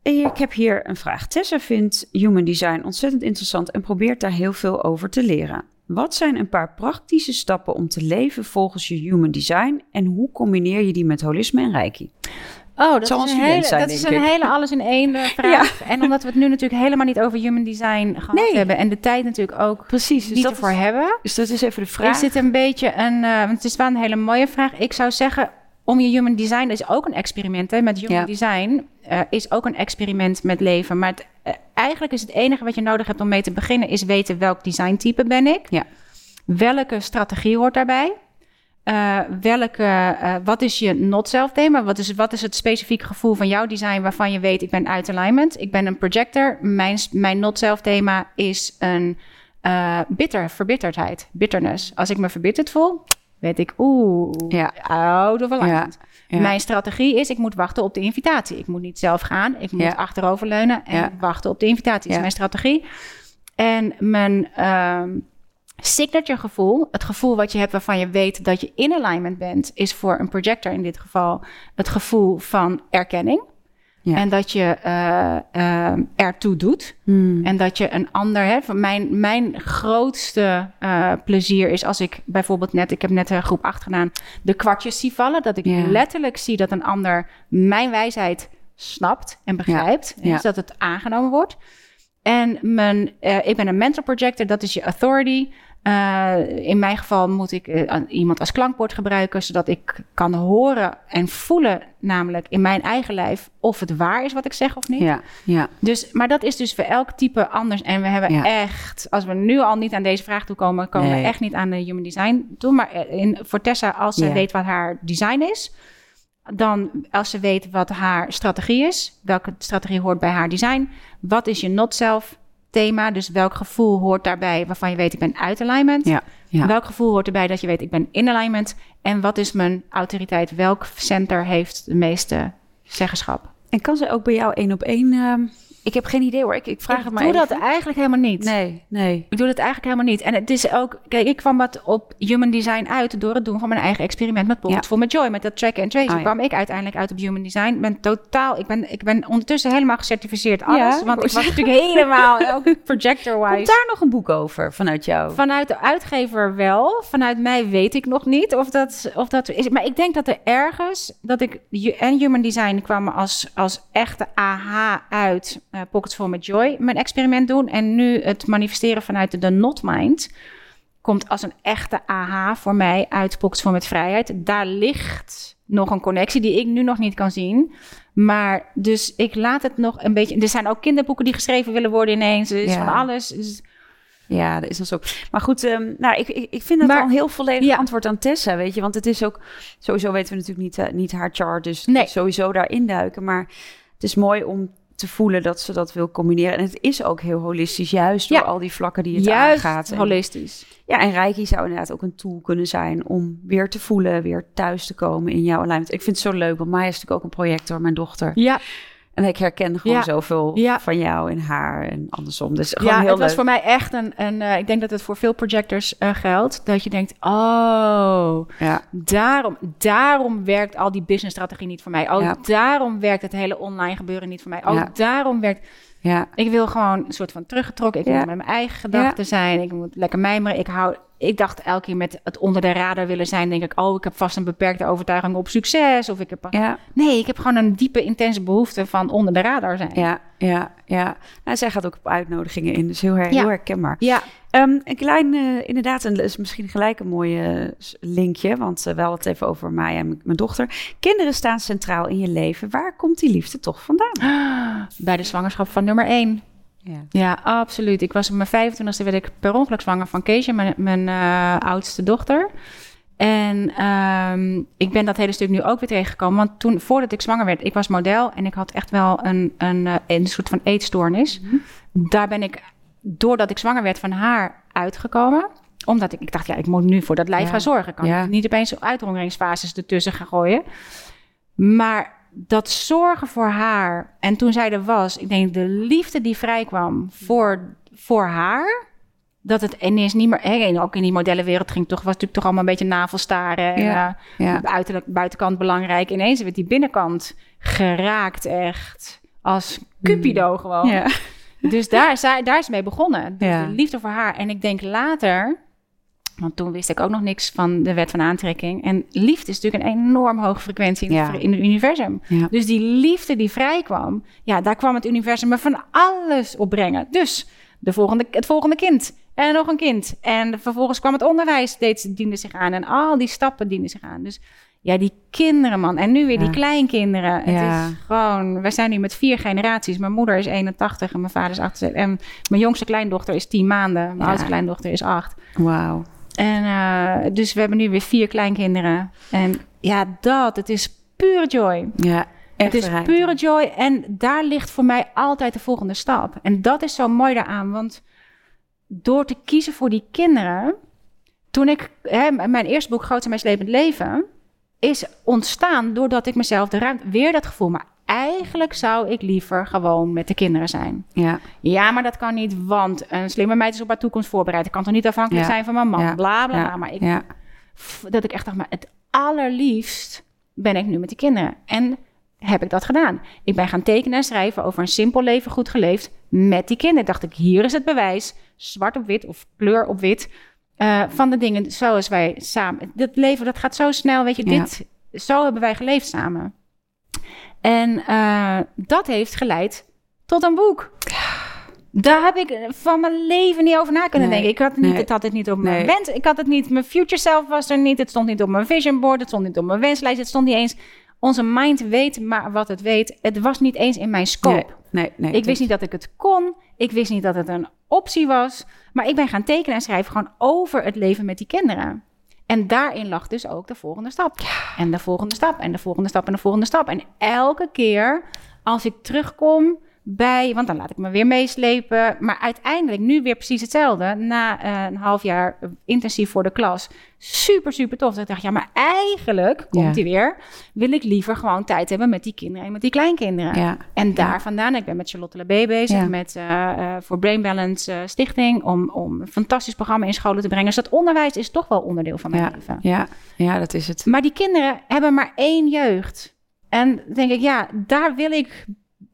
ik heb hier een vraag. Tessa vindt human design ontzettend interessant en probeert daar heel veel over te leren. Wat zijn een paar praktische stappen om te leven volgens je human design en hoe combineer je die met holisme en reiki? Oh, dat Zal is een hele, zijn, dat is een hele alles in één eh, *laughs* vraag. En omdat we het nu natuurlijk helemaal niet over human design gehad Nee. hebben... en de tijd natuurlijk ook Precies, dus niet dat, ervoor is, hebben... dus dat is even de vraag. Is dit een beetje een... eh, want het is wel een hele mooie vraag. Ik zou zeggen, om je human design... is ook een experiment, hè. Met human Ja. design eh, is ook een experiment met leven. Maar het, eh, eigenlijk is het enige wat je nodig hebt om mee te beginnen... is weten welk designtype ben ik. Ja. Welke strategie hoort daarbij? Eh, welke, wat is je not-self thema? Wat is, wat is het specifieke gevoel van jouw design waarvan je weet, ik ben uit alignment, ik ben een projector. Mijn, mijn not-self thema is een bitter, verbitterdheid, bitterness. Als ik me verbitterd voel, weet ik, oeh, Ja. out of alignment. Ja. Mijn strategie is, ik moet wachten op de invitatie. Ik moet niet zelf gaan, ik moet achteroverleunen en wachten op de invitatie. Is mijn strategie. En mijn ehm, signature gevoel, het gevoel wat je hebt waarvan je weet dat je in alignment bent, is voor een projector in dit geval het gevoel van erkenning. Ja. En dat je eh, ertoe doet. Hmm. En dat je een ander hebt. Mijn, mijn grootste eh, plezier is als ik bijvoorbeeld net, ik heb net een groep 8 gedaan, de kwartjes zie vallen. Dat ik Ja. letterlijk zie dat een ander mijn wijsheid snapt en begrijpt. Ja. Dus dat het aangenomen wordt. En mijn, ik ben een mental projector, dat is je authority. Eh, in mijn geval moet ik eh, iemand als klankbord gebruiken, zodat ik kan horen en voelen, namelijk in mijn eigen lijf, of het waar is wat ik zeg of niet. Ja, ja, Dus, maar dat is dus voor elk type anders. En we hebben Ja. echt, als we nu al niet aan deze vraag toe komen, komen Nee. we echt niet aan de human design toe. Maar eh, in, voor Tessa, als ze Ja. weet wat haar design is, dan als ze weet wat haar strategie is, welke strategie hoort bij haar design, wat is je not self thema. Dus welk gevoel hoort daarbij waarvan je weet ik ben uit alignment? Ja, ja. Welk gevoel hoort erbij dat je weet ik ben in alignment? En wat is mijn autoriteit? Welk center heeft de meeste zeggenschap? En kan ze ook bij jou één op één... ehm, ik heb geen idee hoor, ik, ik vraag ik het maar doe even. dat eigenlijk helemaal niet. Nee, nee. Ik doe dat eigenlijk helemaal niet. En het is ook, kijk, ik kwam wat op human design uit door het doen van mijn eigen experiment met Ja. Full met Joy, met dat track and trace. Ja. kwam ik uiteindelijk uit op human design. Ben totaal, ik ben, ik ben ondertussen helemaal gecertificeerd alles, Ja, want ik ik was natuurlijk helemaal *laughs* ook Komt projector-wise. daar nog een boek over vanuit jou? Vanuit de uitgever wel. Vanuit mij weet ik nog niet of dat, of dat is. Maar ik denk dat er ergens dat ik en Human Design kwam als, als echte AH uit eh, Pockets Full met Joy mijn experiment doen. En nu het manifesteren vanuit de Not Mind komt als een echte AH voor mij uit Pockets Full met Vrijheid. Daar ligt nog een connectie die ik nu nog niet kan zien. Maar dus ik laat het nog een beetje. Er zijn ook kinderboeken die geschreven willen worden ineens. Er is Ja. van alles. Dus Ja, dat is dan zo. Maar goed, ehm, nou, ik, ik, ik vind het Maar- al een heel volledig Ja. antwoord aan Tessa, weet je. Want het is ook, sowieso weten we natuurlijk niet, eh, niet haar chart, dus Nee. sowieso daarin duiken. Maar het is mooi om te voelen dat ze dat wil combineren. En het is ook heel holistisch, juist door al die vlakken die het Juist aangaat. Holistisch. Ja, en Reiki zou inderdaad ook een tool kunnen zijn om weer te voelen, weer thuis te komen in jouw alignment. Ik vind het zo leuk, want Maya is natuurlijk ook een projector, mijn dochter. Ja, En ik herken gewoon Ja. zoveel Ja. van jou en haar en andersom. Dus gewoon ja heel het was voor mij echt een... een eh, ik denk dat het voor veel projectors eh, geldt. Dat je denkt, oh, Ja, daarom, daarom werkt al die businessstrategie niet voor mij. Ook Ja. daarom werkt het hele online gebeuren niet voor mij. Ook Ja. daarom werkt... ja, Ik wil gewoon een soort van teruggetrokken. Ik wil met mijn eigen gedachten zijn. Ik moet lekker mijmeren. Ik hou... Ik dacht elke keer met het onder de radar willen zijn, denk ik, oh, ik heb vast een beperkte overtuiging op succes. Of ik heb. ja. Nee, ik heb gewoon een diepe, intense behoefte van onder de radar zijn. Ja, ja, ja. Nou, zij gaat ook op uitnodigingen in, dus heel, her, Ja. heel herkenbaar. Ja, Ehm, een klein, eh, inderdaad, een, is misschien gelijk een mooi eh, s- linkje, want uh, we hadden het even over Maya en mijn dochter. Kinderen staan centraal in je leven. Waar komt die liefde toch vandaan? *gasps* bij de zwangerschap van nummer één. Ja. Ja, absoluut. Ik was op mijn 25e werd ik per ongeluk zwanger van Keesje, mijn, mijn eh, oudste dochter. En ehm, ik ben dat hele stuk nu ook weer tegengekomen. Want toen, voordat ik zwanger werd, ik was model en ik had echt wel een, een, eh, een soort van eetstoornis. Daar ben ik, doordat ik zwanger werd van haar, uitgekomen. Omdat ik, ik dacht, ja, ik moet nu voor dat lijf Ja. gaan zorgen. Ik kan Ja. niet opeens uithongeringsfases ertussen gaan gooien. Maar dat zorgen voor haar. En toen zij er was, ik denk de liefde die vrijkwam voor, voor haar. Dat het ineens niet meer. Hè, en ook in die modellenwereld ging toch, was natuurlijk toch allemaal een beetje navelstaren. En, Ja, eh, ja. uiterlijk, buitenkant belangrijk. Ineens werd die binnenkant geraakt echt. Als Cupido gewoon. Ja. Dus daar, is zij- daar is mee begonnen. Dus de liefde voor haar. En ik denk later, want toen wist ik ook nog niks van de wet van aantrekking. En liefde is natuurlijk een enorm hoge frequentie in, Ja. het, in het universum. Ja. Dus die liefde die vrijkwam, ja, daar kwam het universum me van alles op brengen. Dus de volgende, het volgende kind. En nog een kind. En vervolgens kwam het onderwijs, deed, diende zich aan. En al die stappen dienden zich aan. Dus ja, die kinderen, man. En nu weer die kleinkinderen. Het Ja. is gewoon... We zijn nu met vier generaties. Mijn moeder is 81 en mijn vader is 78. En mijn jongste kleindochter is 10 maanden. Mijn Ja. oudste kleindochter is 8. Wauw. En eh, dus we hebben nu weer vier kleinkinderen. En ja, dat, het is pure joy. Ja, echt Het is pure joy en daar ligt voor mij altijd de volgende stap. En dat is zo mooi daaraan, want door te kiezen voor die kinderen, toen ik hè, mijn eerste boek Groot en Mijn Slepend Leven is ontstaan doordat ik mezelf de ruimte weer dat gevoel, maar eigenlijk zou ik liever gewoon met de kinderen zijn. Ja, Ja, maar dat kan niet, want een slimme meid is op haar toekomst voorbereid. Ik kan toch niet afhankelijk Ja. zijn van mijn man, Ja. bla bla. ja, bla. Maar ik dat ik echt dacht, maar het allerliefst ben ik nu met die kinderen. En heb ik dat gedaan. Ik ben gaan tekenen en schrijven over een simpel leven goed geleefd met die kinderen. Dacht ik, hier is het bewijs, zwart op wit of kleur op wit, eh, van de dingen zoals wij samen... Dat leven, dat gaat zo snel, weet je, dit, zo hebben wij geleefd samen. En eh, dat heeft geleid tot een boek. Daar heb ik van mijn leven niet over na kunnen Nee, denken. Ik had het, niet, nee. het had het niet op mijn Nee. wens. Ik had het niet. Mijn future self was er niet. Het stond niet op mijn vision board. Het stond niet op mijn wenslijst. Het stond niet eens. Onze mind weet maar wat het weet. Het was niet eens in mijn scope. Nee, nee. ik wist niet dat ik het kon. Ik wist niet dat het een optie was. Maar ik ben gaan tekenen en schrijven gewoon over het leven met die kinderen. En daarin lag dus ook de volgende stap. En de volgende stap. En de volgende stap. En de volgende stap. En elke keer als ik terugkom bij, want dan laat ik me weer meeslepen. Maar uiteindelijk nu weer precies hetzelfde. Na eh, een half jaar intensief voor de klas. Super, super tof. Dat ik dacht, ja, maar eigenlijk, komt Ja. hij weer, wil ik liever gewoon tijd hebben met die kinderen en met die kleinkinderen. Ja. En daar vandaan, ik ben met Charlotte Labé bezig, met eh, eh, voor Brain Balance Stichting, om, om een fantastisch programma in scholen te brengen. Dus dat onderwijs is toch wel onderdeel van mijn leven. Ja. ja, dat is het. Maar die kinderen hebben maar één jeugd. En denk ik, ja, daar wil ik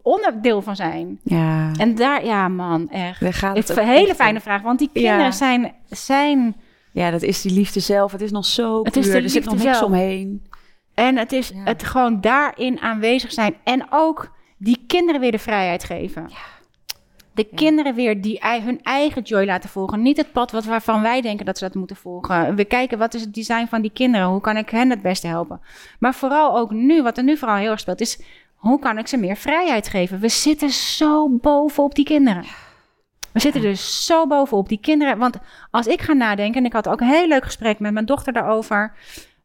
onderdeel van zijn. Ja. En daar, ja man, echt. Daar gaat Het is een hele fijne vraag, want die kinderen Ja. zijn, zijn... Ja, dat is die liefde zelf. Het is nog zo Het is puur. de Er zit nog niks zelf. omheen. En het is Ja. het gewoon daarin aanwezig zijn. En ook die kinderen weer de vrijheid geven. De Ja. kinderen weer die hun eigen joy laten volgen. Niet het pad wat, waarvan wij denken dat ze dat moeten volgen. We kijken wat is het design van die kinderen. Hoe kan ik hen het beste helpen? Maar vooral ook nu, wat er nu vooral heel erg speelt, is hoe kan ik ze meer vrijheid geven? We zitten zo bovenop die kinderen. We zitten dus zo bovenop die kinderen. Want als ik ga nadenken, en ik had ook een heel leuk gesprek met mijn dochter daarover.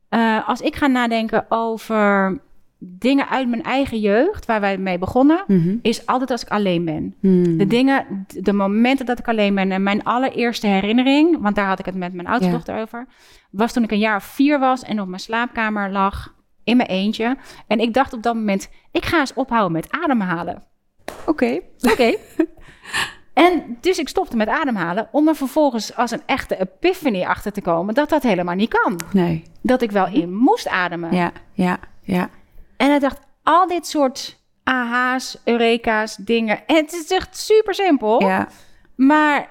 Eh, als ik ga nadenken over dingen uit mijn eigen jeugd, waar wij mee begonnen, Mhm. is altijd als ik alleen ben. Hmm. De dingen, de momenten dat ik alleen ben en mijn allereerste herinnering, want daar had ik het met mijn oudste Ja. dochter over, was toen ik een jaar of vier was en op mijn slaapkamer lag in mijn eentje. En ik dacht op dat moment, ik ga eens ophouden met ademhalen. Oké. Oké. *laughs* En dus ik stopte met ademhalen om er vervolgens als een echte epiphany achter te komen dat dat helemaal niet kan. Nee. Dat ik wel in moest ademen. Ja, ja, ja. En ik dacht, al dit soort aha's, eureka's, dingen. En het is echt super simpel. Ja, Maar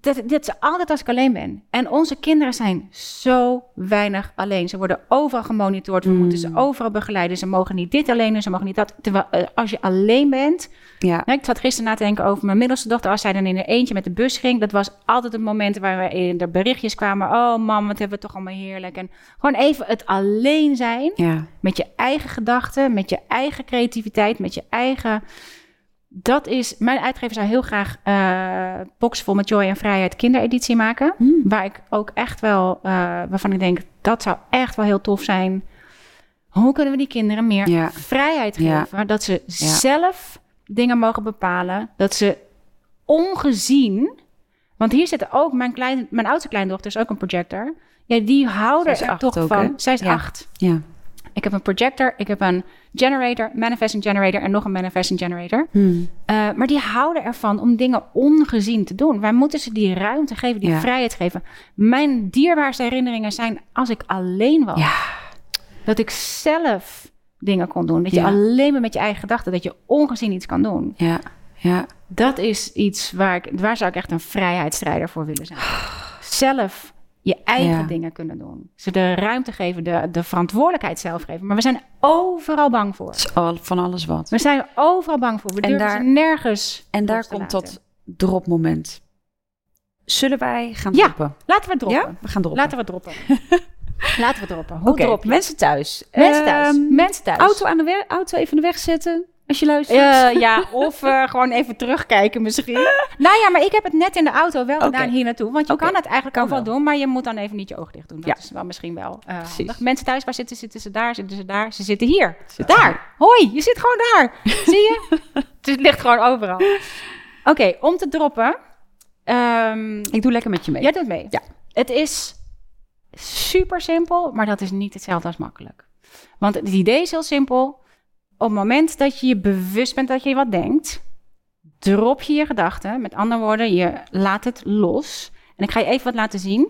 dat, dit is altijd als ik alleen ben. En onze kinderen zijn zo weinig alleen. Ze worden overal gemonitord. We Mm. moeten ze overal begeleiden. Ze mogen niet dit alleen doen, ze mogen niet dat. Terwijl eh, als je alleen bent... ja. Nou, ik zat gisteren na te denken over mijn middelste dochter. Als zij dan in haar eentje met de bus ging... dat was altijd het moment waar we in de berichtjes kwamen. Oh mam, wat hebben we toch allemaal heerlijk. En gewoon even het alleen zijn Ja, met je eigen gedachten, met je eigen creativiteit, met je eigen. Dat is. Mijn uitgever zou heel graag eh Boxvol met Joy en Vrijheid kindereditie maken. Hmm. Waar ik ook echt wel. eh, waarvan ik denk dat zou echt wel heel tof zijn. Hoe kunnen we die kinderen meer Ja. vrijheid Ja. geven? Dat ze zelf dingen mogen bepalen. Dat ze ongezien. Want hier zitten ook mijn, klein, mijn oudste kleindochter is ook een projector. Ja, die houden er toch ook, van. hè? Zij is acht. ja. Ik heb een projector, ik heb een generator, manifesting generator en nog een manifesting generator. Hmm. Eh, maar die houden ervan om dingen ongezien te doen. Wij moeten ze die ruimte geven, die Ja. vrijheid geven. Mijn dierbaarste herinneringen zijn als ik alleen was. Ja. Dat ik zelf dingen kon doen. Dat je Ja. alleen maar met je eigen gedachten, dat je ongezien iets kan doen. Ja, ja. Dat is iets waar, ik, waar zou ik echt een vrijheidsstrijder voor willen zijn. Zelf je eigen Ja. dingen kunnen doen. Ze de ruimte geven, de, de verantwoordelijkheid zelf geven. Maar we zijn overal bang voor. Het is al, van alles wat. We zijn overal bang voor. We En durven daar- ze nergens En daar komt laten. dat dropmoment. Zullen wij gaan Ja. droppen? Laten we droppen. Ja, we gaan droppen. Laten we droppen. *laughs* Laten we droppen. Hoe mensen thuis. Mensen thuis. Ehm, Mensen thuis. Auto, aan de weg, auto even aan de weg zetten, als je luistert. Eh, ja, of eh, gewoon even terugkijken misschien. *laughs* nou ja, maar ik heb het net in de auto wel gedaan Oké. hier naartoe. Want je kan het eigenlijk ook wel doen, maar je moet dan even niet je oog dicht doen. Dat Ja. is wel misschien wel eh handig. Mensen thuis, waar zitten, zitten ze daar? Zitten ze daar? Ze zitten hier. Daar. Hoi, je zit gewoon daar. *laughs* Zie je? Het ligt gewoon overal. *laughs* Oké, om te droppen. Ehm, Ik doe lekker met je mee. Jij doet mee. Ja. Het is super simpel, maar dat is niet hetzelfde als makkelijk. Want het idee is heel simpel. Op het moment dat je je bewust bent dat je wat denkt, drop je je gedachten. Met andere woorden, je laat het los. En ik ga je even wat laten zien.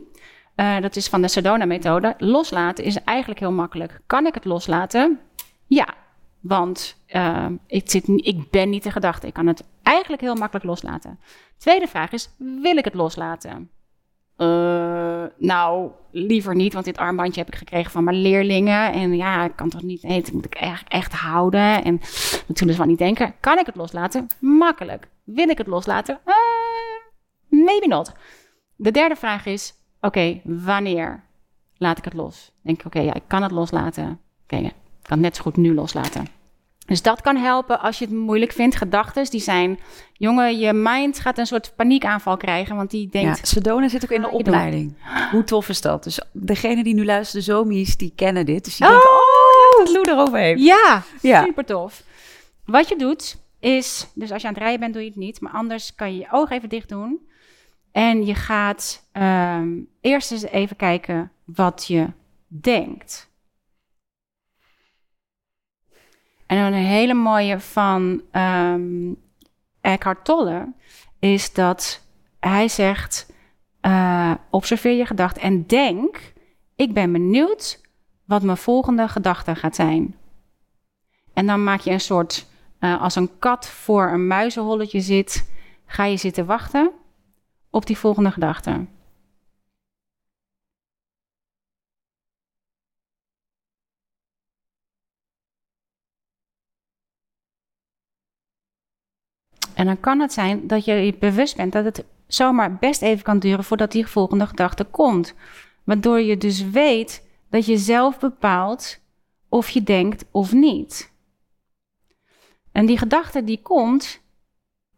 Eh, dat is van de Sedona-methode. Loslaten is eigenlijk heel makkelijk. Kan ik het loslaten? Ja, want eh, ik, zit, ik ben niet de gedachte. Ik kan het eigenlijk heel makkelijk loslaten. Tweede vraag is, wil ik het loslaten? Eh, nou, liever niet, want dit armbandje heb ik gekregen van mijn leerlingen. En ja, ik kan toch niet, moet ik echt, echt houden. En zullen ze wel niet denken. Kan ik het loslaten? Makkelijk. Wil ik het loslaten? Eh, maybe not. De derde vraag is, oké, wanneer laat ik het los? Denk ik, oké, ja, ik kan het loslaten. Oké, ik kan het net zo goed nu loslaten. Dus dat kan helpen als je het moeilijk vindt. Gedachten die zijn, jongen, je mind gaat een soort paniekaanval krijgen, want die Ja, denkt, Sedona zit ook in de doen. opleiding. Hoe tof is dat? Dus degene die nu luisteren, de zomies, die kennen dit. Dus die Oh! denken, oh, dat Lou erover heeft. ja, Ja. super tof. Wat je doet, is, dus als je aan het rijden bent, doe je het niet. Maar anders kan je je ogen even dicht doen. En je gaat ehm, eerst eens even kijken wat je denkt. En een hele mooie van um, Eckhart Tolle is dat hij zegt: uh, observeer je gedachten en denk. Ik ben benieuwd wat mijn volgende gedachte gaat zijn. En dan maak je een soort, uh, als een kat voor een muizenholletje zit, ga je zitten wachten op die volgende gedachte. En dan kan het zijn dat je je bewust bent dat het zomaar best even kan duren voordat die volgende gedachte komt. Waardoor je dus weet dat je zelf bepaalt of je denkt of niet. En die gedachte die komt,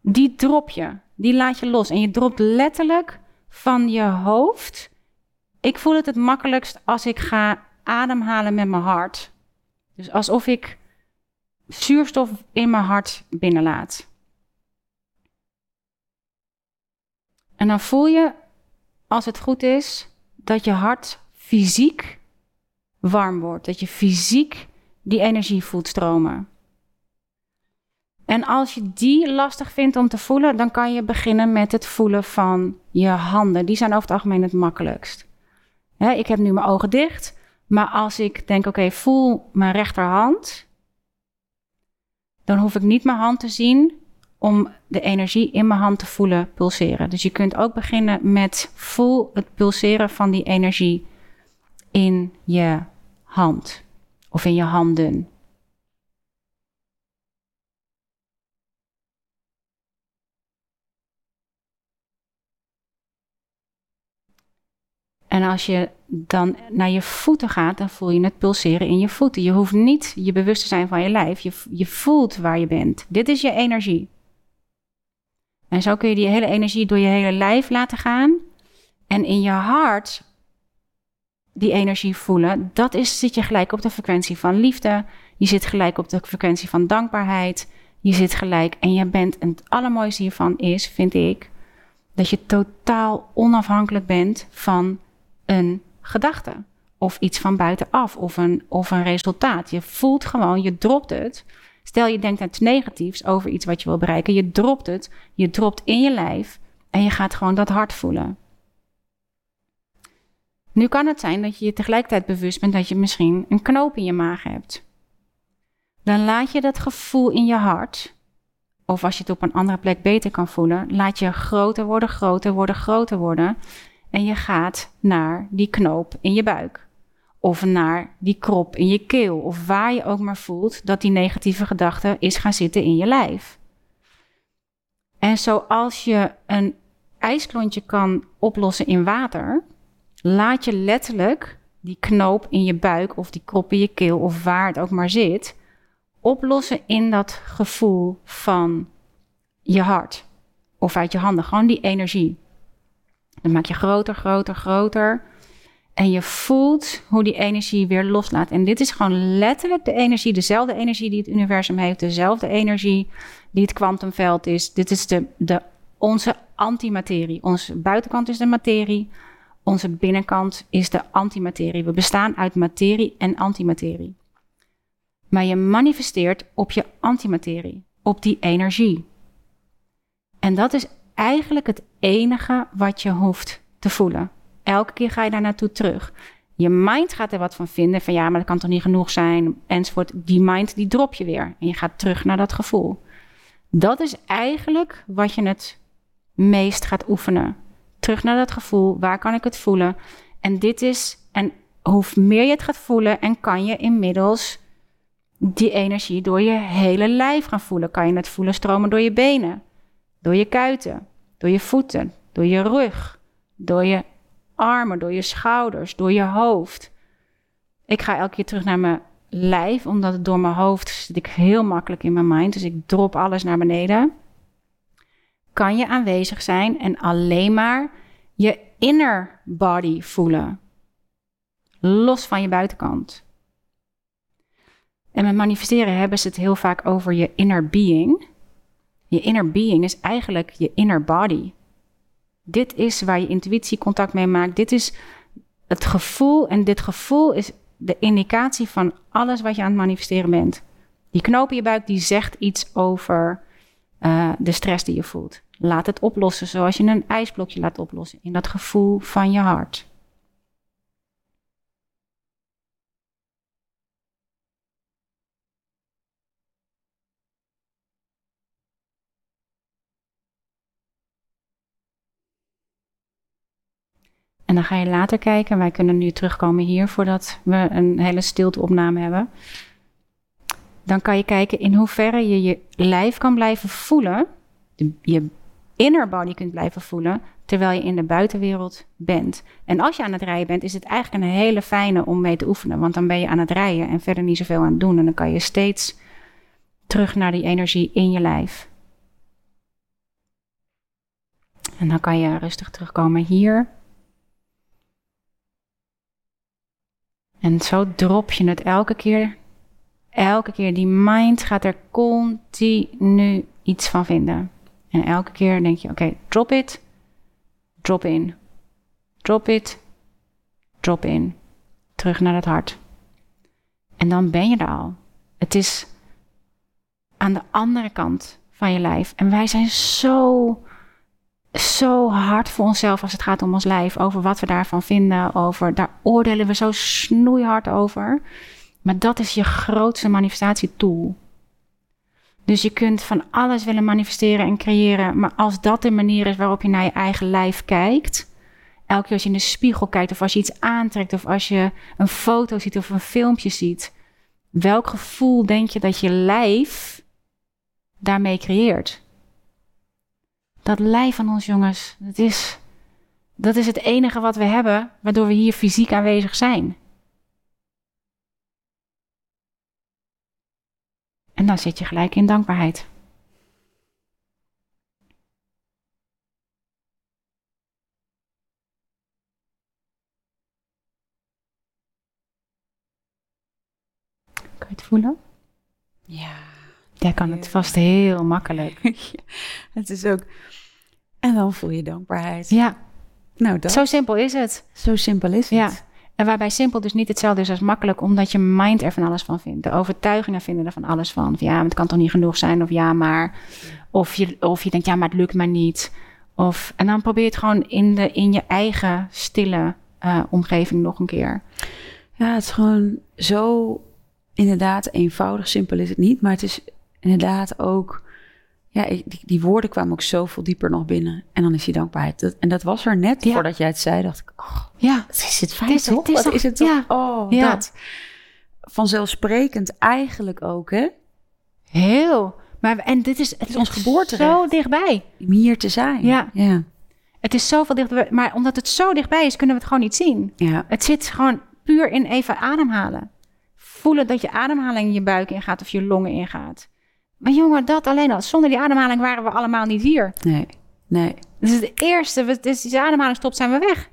die drop je, die laat je los. En je dropt letterlijk van je hoofd. Ik voel het het makkelijkst als ik ga ademhalen met mijn hart. Dus alsof ik zuurstof in mijn hart binnenlaat. En dan voel je, als het goed is, dat je hart fysiek warm wordt. Dat je fysiek die energie voelt stromen. En als je die lastig vindt om te voelen, dan kan je beginnen met het voelen van je handen. Die zijn over het algemeen het makkelijkst. ik heb nu mijn ogen dicht, maar als ik denk, oké, voel mijn rechterhand, dan hoef ik niet mijn hand te zien om de energie in mijn hand te voelen pulseren. Dus je kunt ook beginnen met voel het pulseren van die energie in je hand of in je handen. En als je dan naar je voeten gaat, dan voel je het pulseren in je voeten. Je hoeft niet je bewust te zijn van je lijf. Je, je voelt waar je bent. Dit is je energie. En zo kun je die hele energie door je hele lijf laten gaan. En in je hart die energie voelen. Dat is, zit je gelijk op de frequentie van liefde. Je zit gelijk op de frequentie van dankbaarheid. Je zit gelijk en je bent, en het allermooiste hiervan is, vind ik, dat je totaal onafhankelijk bent van een gedachte. Of iets van buitenaf, of een, of een resultaat. Je voelt gewoon, je dropt het. Stel je denkt iets negatiefs over iets wat je wil bereiken. Je dropt het, je dropt in je lijf en je gaat gewoon dat hart voelen. Nu kan het zijn dat je je tegelijkertijd bewust bent dat je misschien een knoop in je maag hebt. Dan laat je dat gevoel in je hart, of als je het op een andere plek beter kan voelen, laat je groter worden, groter worden, groter worden. En je gaat naar die knoop in je buik. Of naar die krop in je keel. Of waar je ook maar voelt dat die negatieve gedachte is gaan zitten in je lijf. En zoals je een ijsklontje kan oplossen in water, laat je letterlijk die knoop in je buik of die krop in je keel of waar het ook maar zit, oplossen in dat gevoel van je hart of uit je handen. Gewoon die energie. Dan maak je groter, groter, groter. En je voelt hoe die energie weer loslaat. En dit is gewoon letterlijk de energie, dezelfde energie die het universum heeft, dezelfde energie die het kwantumveld is. Dit is de, de, onze antimaterie. Onze buitenkant is de materie, onze binnenkant is de antimaterie. We bestaan uit materie en antimaterie. Maar je manifesteert op je antimaterie, op die energie. En dat is eigenlijk het enige wat je hoeft te voelen. Elke keer ga je daar naartoe terug. Je mind gaat er wat van vinden, van ja, maar dat kan toch niet genoeg zijn, enzovoort. Die mind, die drop je weer en je gaat terug naar dat gevoel. Dat is eigenlijk wat je het meest gaat oefenen. Terug naar dat gevoel, waar kan ik het voelen? En dit is, en hoe meer je het gaat voelen, en kan je inmiddels die energie door je hele lijf gaan voelen. Kan je het voelen stromen door je benen, door je kuiten, door je voeten, door je rug, door je armen, door je schouders, door je hoofd. Ik ga elke keer terug naar mijn lijf, omdat het door mijn hoofd zit ik heel makkelijk in mijn mind. Dus ik drop alles naar beneden. Kan je aanwezig zijn en alleen maar je inner body voelen. Los van je buitenkant. En met manifesteren hebben ze het heel vaak over je inner being. Je inner being is eigenlijk je inner body. Dit is waar je intuïtie contact mee maakt. Dit is het gevoel. En dit gevoel is de indicatie van alles wat je aan het manifesteren bent. Die knoop in je buik die zegt iets over uh, de stress die je voelt. Laat het oplossen zoals je een ijsblokje laat oplossen. In dat gevoel van je hart. En dan ga je later kijken. Wij kunnen nu terugkomen hier voordat we een hele stilteopname hebben. Dan kan je kijken in hoeverre je je lijf kan blijven voelen. je inner body kunt blijven voelen. Terwijl je in de buitenwereld bent. En als je aan het rijden bent, is het eigenlijk een hele fijne om mee te oefenen. Want dan ben je aan het rijden en verder niet zoveel aan het doen. En dan kan je steeds terug naar die energie in je lijf. En dan kan je rustig terugkomen hier. En zo drop je het elke keer. Elke keer. Die mind gaat er continu iets van vinden. En elke keer denk je: oké, drop it, drop in. Drop it, drop in. Terug naar het hart. En dan ben je er al. Het is aan de andere kant van je lijf. En wij zijn zo zo hard voor onszelf als het gaat om ons lijf. Over wat we daarvan vinden. Over, daar oordelen we zo snoeihard over. Maar dat is je grootste manifestatietool. Dus je kunt van alles willen manifesteren en creëren. Maar als dat de manier is waarop je naar je eigen lijf kijkt. Elke keer als je in de spiegel kijkt of als je iets aantrekt of als je een foto ziet of een filmpje ziet. Welk gevoel denk je dat je lijf daarmee creëert? Dat lijf van ons, jongens, dat is, dat is het enige wat we hebben waardoor we hier fysiek aanwezig zijn. En dan zit je gelijk in dankbaarheid. Kan je het voelen? Ja. Jij kan het vast heel makkelijk. *laughs* het is ook. En dan voel je dankbaarheid. Ja. Nou, dat. Zo simpel is het. Zo simpel is het. Ja. En waarbij simpel dus niet hetzelfde is als makkelijk, omdat je mind er van alles van vindt. De overtuigingen vinden er van alles van. ja, maar het kan toch niet genoeg zijn, of ja, maar. Of je, of je denkt, ja, maar het lukt maar niet. Of, en dan probeer je het gewoon in, de, in je eigen stille uh, omgeving nog een keer. Ja, het is gewoon zo inderdaad eenvoudig. Simpel is het niet, maar het is inderdaad ook. Ja, die, die, woorden kwamen ook zoveel dieper nog binnen. En dan is die dankbaarheid. Dat, en dat was er net voordat jij het zei. Dacht ik, oh, ja, is het fijn toch? Het is, Wat is het toch? Ja. Oh, ja. dat. Vanzelfsprekend eigenlijk ook, hè? Heel. Maar, en dit is, het is ons geboorte. Zo dichtbij. Om hier te zijn. Ja. ja. Het is zoveel dichtbij. Maar omdat het zo dichtbij is, kunnen we het gewoon niet zien. Ja. Het zit gewoon puur in even ademhalen. Voelen dat je ademhaling je buik ingaat of je longen ingaat. Maar jongen, dat alleen al. Zonder die ademhaling waren we allemaal niet hier. Nee, nee. Dus het eerste, dus die ademhaling stopt, zijn we weg.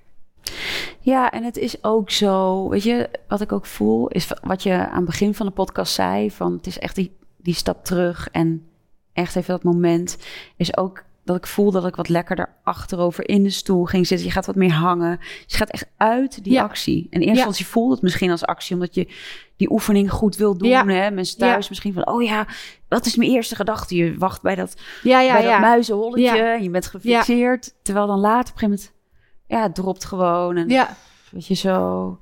Ja, en het is ook zo, weet je, wat ik ook voel, is wat je aan het begin van de podcast zei, van het is echt die, die stap terug en echt even dat moment, is ook dat ik voel dat ik wat lekkerder achterover in de stoel ging zitten. Je gaat wat meer hangen. Je gaat echt uit die actie. En eerst als je voelt het misschien als actie, omdat je die oefening goed wil doen. Ja. Hè? Mensen thuis misschien van, oh ja, wat is mijn eerste gedachte? Je wacht bij dat, ja, ja, bij dat muizenholletje. En je bent gefixeerd. Terwijl dan later op een gegeven moment, ja, het dropt gewoon. En ja. weet je, zo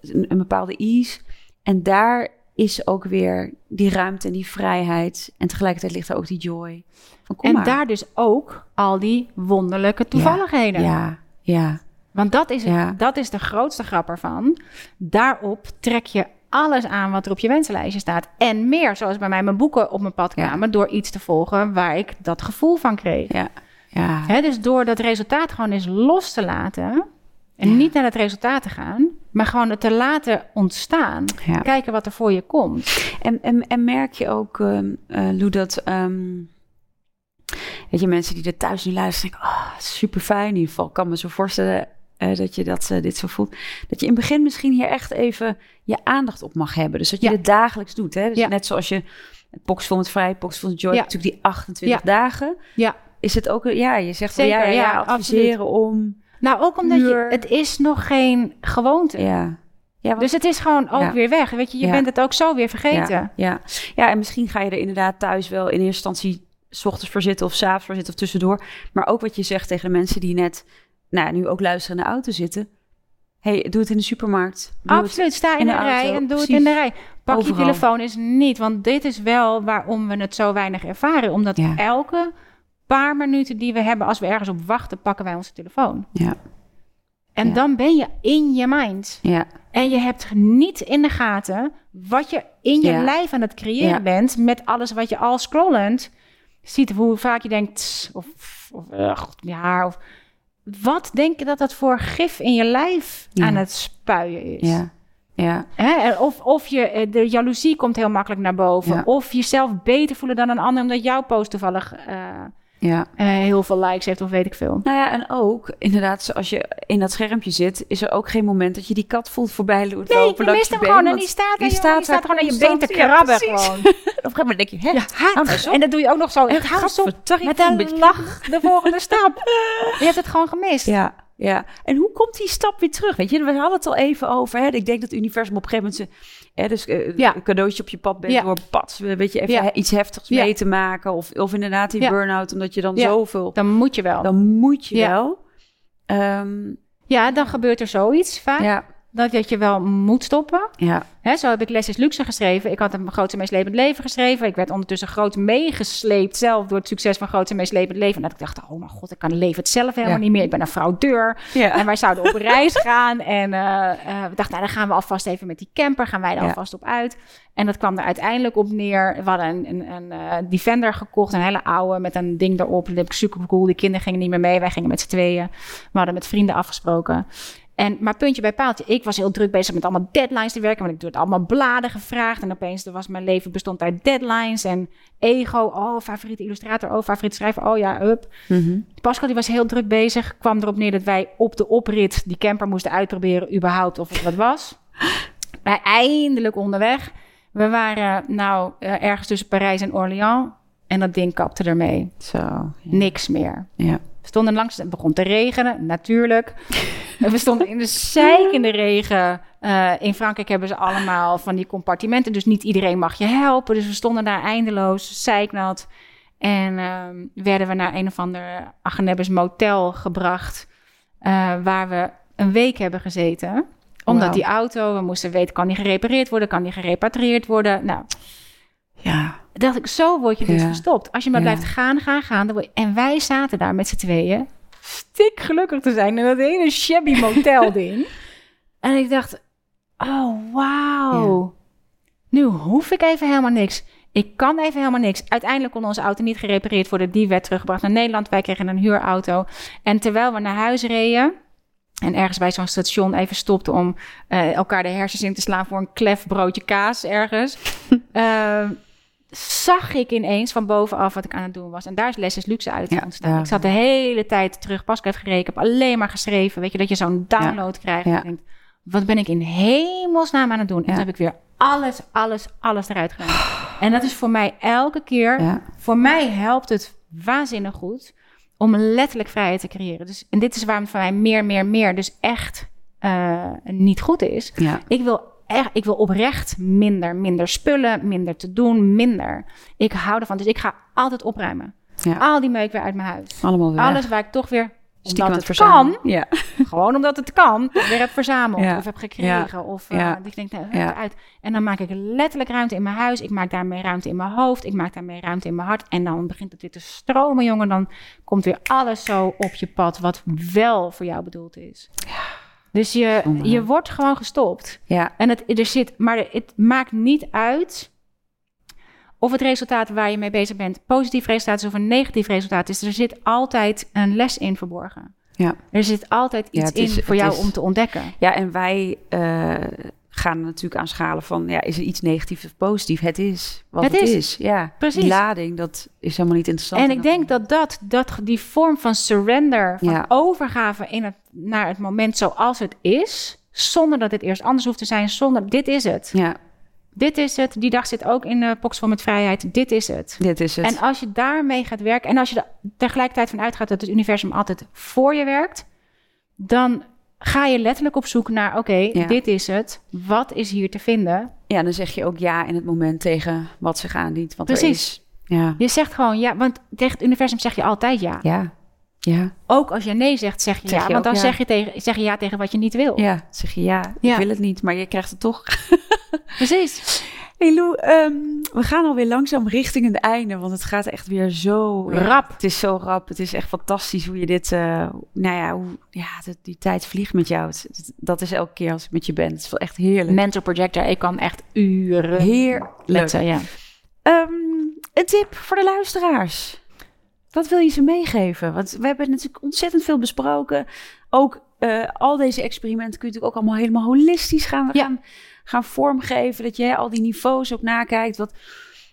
een, een bepaalde ease. En daar is ook weer die ruimte en die vrijheid. En tegelijkertijd ligt er ook die joy. Van, kom en daar dus ook al die wonderlijke toevalligheden. Ja, ja. Want dat is, het, dat is de grootste grap ervan. Daarop trek je alles aan wat er op je wensenlijstje staat. En meer, zoals bij mij mijn boeken op mijn pad kwamen... door iets te volgen waar ik dat gevoel van kreeg. Ja. Ja. He, dus door dat resultaat gewoon eens los te laten... en niet naar het resultaat te gaan... maar gewoon het te laten ontstaan. Kijken wat er voor je komt. En, en, en merk je ook, uh, Lou, dat... Um, weet je, mensen die er thuis nu luisteren... denken, oh, super fijn in ieder geval. Ik kan me zo voorstellen uh, dat je dat, uh, dit zo voelt. Dat je in het begin misschien hier echt even je aandacht op mag hebben. Dus dat je het dagelijks doet. Hè? Dus net zoals je Boxful met Vrij, Boxful met Joy, Ja. natuurlijk die 28 Ja. dagen. Ja. Is het ook, ja, je zegt wel, Zeker, ja, ja, ja, ja, adviseren om, Nou, ook omdat je, het is nog geen gewoonte. ja. Ja, want- Dus het is gewoon ook Ja. weer weg. Weet je, je Ja. bent het ook zo weer vergeten. Ja, ja. ja, en misschien ga je er inderdaad thuis wel in eerste instantie... s ochtends voor zitten of s'avonds voor zitten of tussendoor. Maar ook wat je zegt tegen de mensen die net... nou, nu ook luisteren in de auto zitten. hey, doe het in de supermarkt. Doe Absoluut, sta in, in de, de rij auto, en doe het in de rij. Pak Overal. je telefoon eens niet, want dit is wel waarom we het zo weinig ervaren. Omdat Ja. elke paar minuten die we hebben, als we ergens op wachten, pakken wij onze telefoon. Ja, En Ja. dan ben je in je mind. ja, En je hebt niet in de gaten wat je in je Ja. lijf aan het creëren Ja. bent met alles wat je al scrollend ziet. Hoe vaak je denkt, of, of haar. Of, wat denk je dat dat voor gif in je lijf Ja. aan het spuien is? ja, ja. Hè? Of, of je, eh, de jaloezie komt heel makkelijk naar boven. Ja. Of jezelf beter voelen dan een ander omdat jouw post toevallig eh, ja. eh, heel veel likes heeft of weet ik veel. Nou ja, en ook inderdaad, als je in dat schermpje zit... is er ook geen moment dat je die kat voelt voorbij lopen Nee, je mist hem been, gewoon en die staat, die er, staat die staat gewoon aan je been te. Ja, krabben gewoon. *laughs* Op een gegeven moment denk je, hè? Ja, eens op. en dat doe je ook nog zo. Echt, Hou eens op. Met een lach de volgende *laughs* stap. Je hebt het gewoon gemist. Ja, ja. En hoe komt die stap weer terug? Weet je, we hadden het al even over. Hè? Ik denk dat het universum op een gegeven moment... Hè, dus eh, Ja. een cadeautje op je pad bent door pad. Weet je, even iets heftigs mee te maken. Of, of inderdaad die burn-out, omdat je dan zoveel... Dan moet je wel. Dan moet je Ja. wel. Ehm, Ja, dan gebeurt er zoiets vaak. ja, Dat, dat je wel moet stoppen. ja, Hè, zo heb ik Les is Luxe geschreven. Ik had een grootste meest levend leven geschreven. Ik werd ondertussen groot meegesleept zelf door het succes van grootste meest levend leven. En dat ik dacht, oh mijn god, ik kan leven het zelf helemaal Ja. niet meer. Ik ben een fraudeur. ja. En wij zouden op reis *laughs* gaan. En eh, eh, we dachten, nou, dan gaan we alvast even met die camper. Gaan wij er Ja. alvast op uit. En dat kwam er uiteindelijk op neer. We hadden een, een, een eh, Defender gekocht. Een hele oude met een ding erop. Dat heb ik super cool. Die kinderen gingen niet meer mee. Wij gingen met z'n tweeën. We hadden met vrienden afgesproken. En, maar puntje bij paaltje, ik was heel druk bezig met allemaal deadlines te werken. Want ik doe het allemaal bladen gevraagd. En opeens er was mijn leven bestond uit deadlines en ego. Oh, favoriete illustrator. Oh, favoriete schrijver. Oh ja, up. Mhm. Pascal die was heel druk bezig. Kwam erop neer dat wij op de oprit die camper moesten uitproberen überhaupt of het wat was. *laughs* Wij eindelijk onderweg. We waren nou eh, ergens tussen Parijs en Orléans. En dat ding kapte ermee. Zo. Ja. Niks meer. ja. Stonden langs, het begon te regenen, natuurlijk. *laughs* We stonden in de zeikende regen. Eh, in Frankrijk hebben ze allemaal van die compartimenten, dus niet iedereen mag je helpen. Dus we stonden daar eindeloos, zeiknat. En ehm, werden we naar een of ander Agenebbes motel gebracht, eh, waar we een week hebben gezeten. Omdat die auto, we moesten weten, kan die gerepareerd worden, kan die gerepatrieerd worden. Nou, Ja. Dacht ik, zo word je dus Ja. gestopt. Als je maar Ja. blijft gaan, gaan, gaan. Dan word je... En wij zaten daar met z'n tweeën, stik gelukkig te zijn in dat hele shabby motel *laughs* ding. en ik dacht, oh wauw. Nu hoef ik even helemaal niks. Ik kan even helemaal niks. Uiteindelijk kon onze auto niet gerepareerd worden. Die werd teruggebracht naar Nederland. Wij kregen een huurauto. En terwijl we naar huis reden... en ergens bij zo'n station even stopten... om eh, elkaar de hersens in te slaan... voor een klef broodje kaas ergens... *laughs* eh, zag ik ineens van bovenaf wat ik aan het doen was. En daar is Lesses Luxe uit Ja, ontstaan. Ik zat de hele tijd terug. Gereden. Ik heb alleen maar geschreven. Weet je, dat je zo'n download krijgt. En denkt, wat ben ik in hemelsnaam aan het doen? En toen heb ik weer alles, alles, alles eruit gedaan. En dat is voor mij elke keer... Voor mij helpt het waanzinnig goed om letterlijk vrijheid te creëren. Dus, en dit is waarom het voor mij meer, meer, meer dus echt eh, niet goed is. Ja. Ik wil, echt, ik wil oprecht minder. Minder spullen, minder te doen, minder. Ik hou ervan. Dus ik ga altijd opruimen. Ja. Al die meuk weer uit mijn huis. Allemaal weer. Alles waar ik toch weer, Stiekem omdat het verzamelen. kan, Ja. *laughs* gewoon omdat het kan, weer heb verzameld Ja. of heb gekregen. Of Ja. dat ik denk, nou, Ja. uit. En dan maak ik letterlijk ruimte in mijn huis. Ik maak daarmee ruimte in mijn hoofd. Ik maak daarmee ruimte in mijn hart. En dan begint het weer te stromen, jongen. Dan komt weer alles zo op je pad wat wel voor jou bedoeld is. Dus je, je wordt gewoon gestopt. Ja. En het, er zit, maar het maakt niet uit of het resultaat waar je mee bezig bent positief resultaat is of een negatief resultaat is. Er zit altijd een les in verborgen. Ja. Er zit altijd iets is- in voor jou is- om te ontdekken. Ja, en wij eh, gaan natuurlijk aan schalen van, ja, is er iets negatief of positief? Het is wat het, Het is. is. Ja, Precies. Die lading, dat is helemaal niet interessant. En ik denk dat, dat, dat die vorm van surrender, van Ja. overgave in het, naar het moment zoals het is, zonder dat het eerst anders hoeft te zijn, zonder dit is het. Ja, dit is het. Die dag zit ook in de box vol met vrijheid. Dit is het. Dit is het. En als je daarmee gaat werken... en als je er tegelijkertijd van uitgaat... dat het universum altijd voor je werkt... dan ga je letterlijk op zoek naar... oké, Ja. dit is het. Wat is hier te vinden? ja, dan zeg je ook ja in het moment tegen wat zich aandient. Want er Precies. is- Ja. Je zegt gewoon ja, want tegen het universum zeg je altijd ja. Ja. Ja. Ook als je nee zegt, zeg je Zeg ja. je want dan ja. zeg je, tegen, zeg je ja tegen wat je niet wil. Ja. Zeg je ja, Ja. ik wil het niet, maar je krijgt het toch. *laughs* Precies. Hey Lou, ehm, we gaan alweer langzaam richting het einde, want het gaat echt weer zo Rap. Het is zo rap. Het is echt fantastisch hoe je dit, eh, nou ja, hoe, ja, die tijd vliegt met jou. Het- dat is elke keer als ik met je ben. Het is wel echt heerlijk. Mental projector, ik kan echt uren Heerlijk. letten. Ja. Ehm, een tip voor de luisteraars. Wat wil je ze meegeven? Want we hebben natuurlijk ontzettend veel besproken. Ook eh, al deze experimenten kun je natuurlijk ook allemaal helemaal holistisch gaan, Ja. gaan, gaan vormgeven. Dat je hè, al die niveaus ook nakijkt. Wat,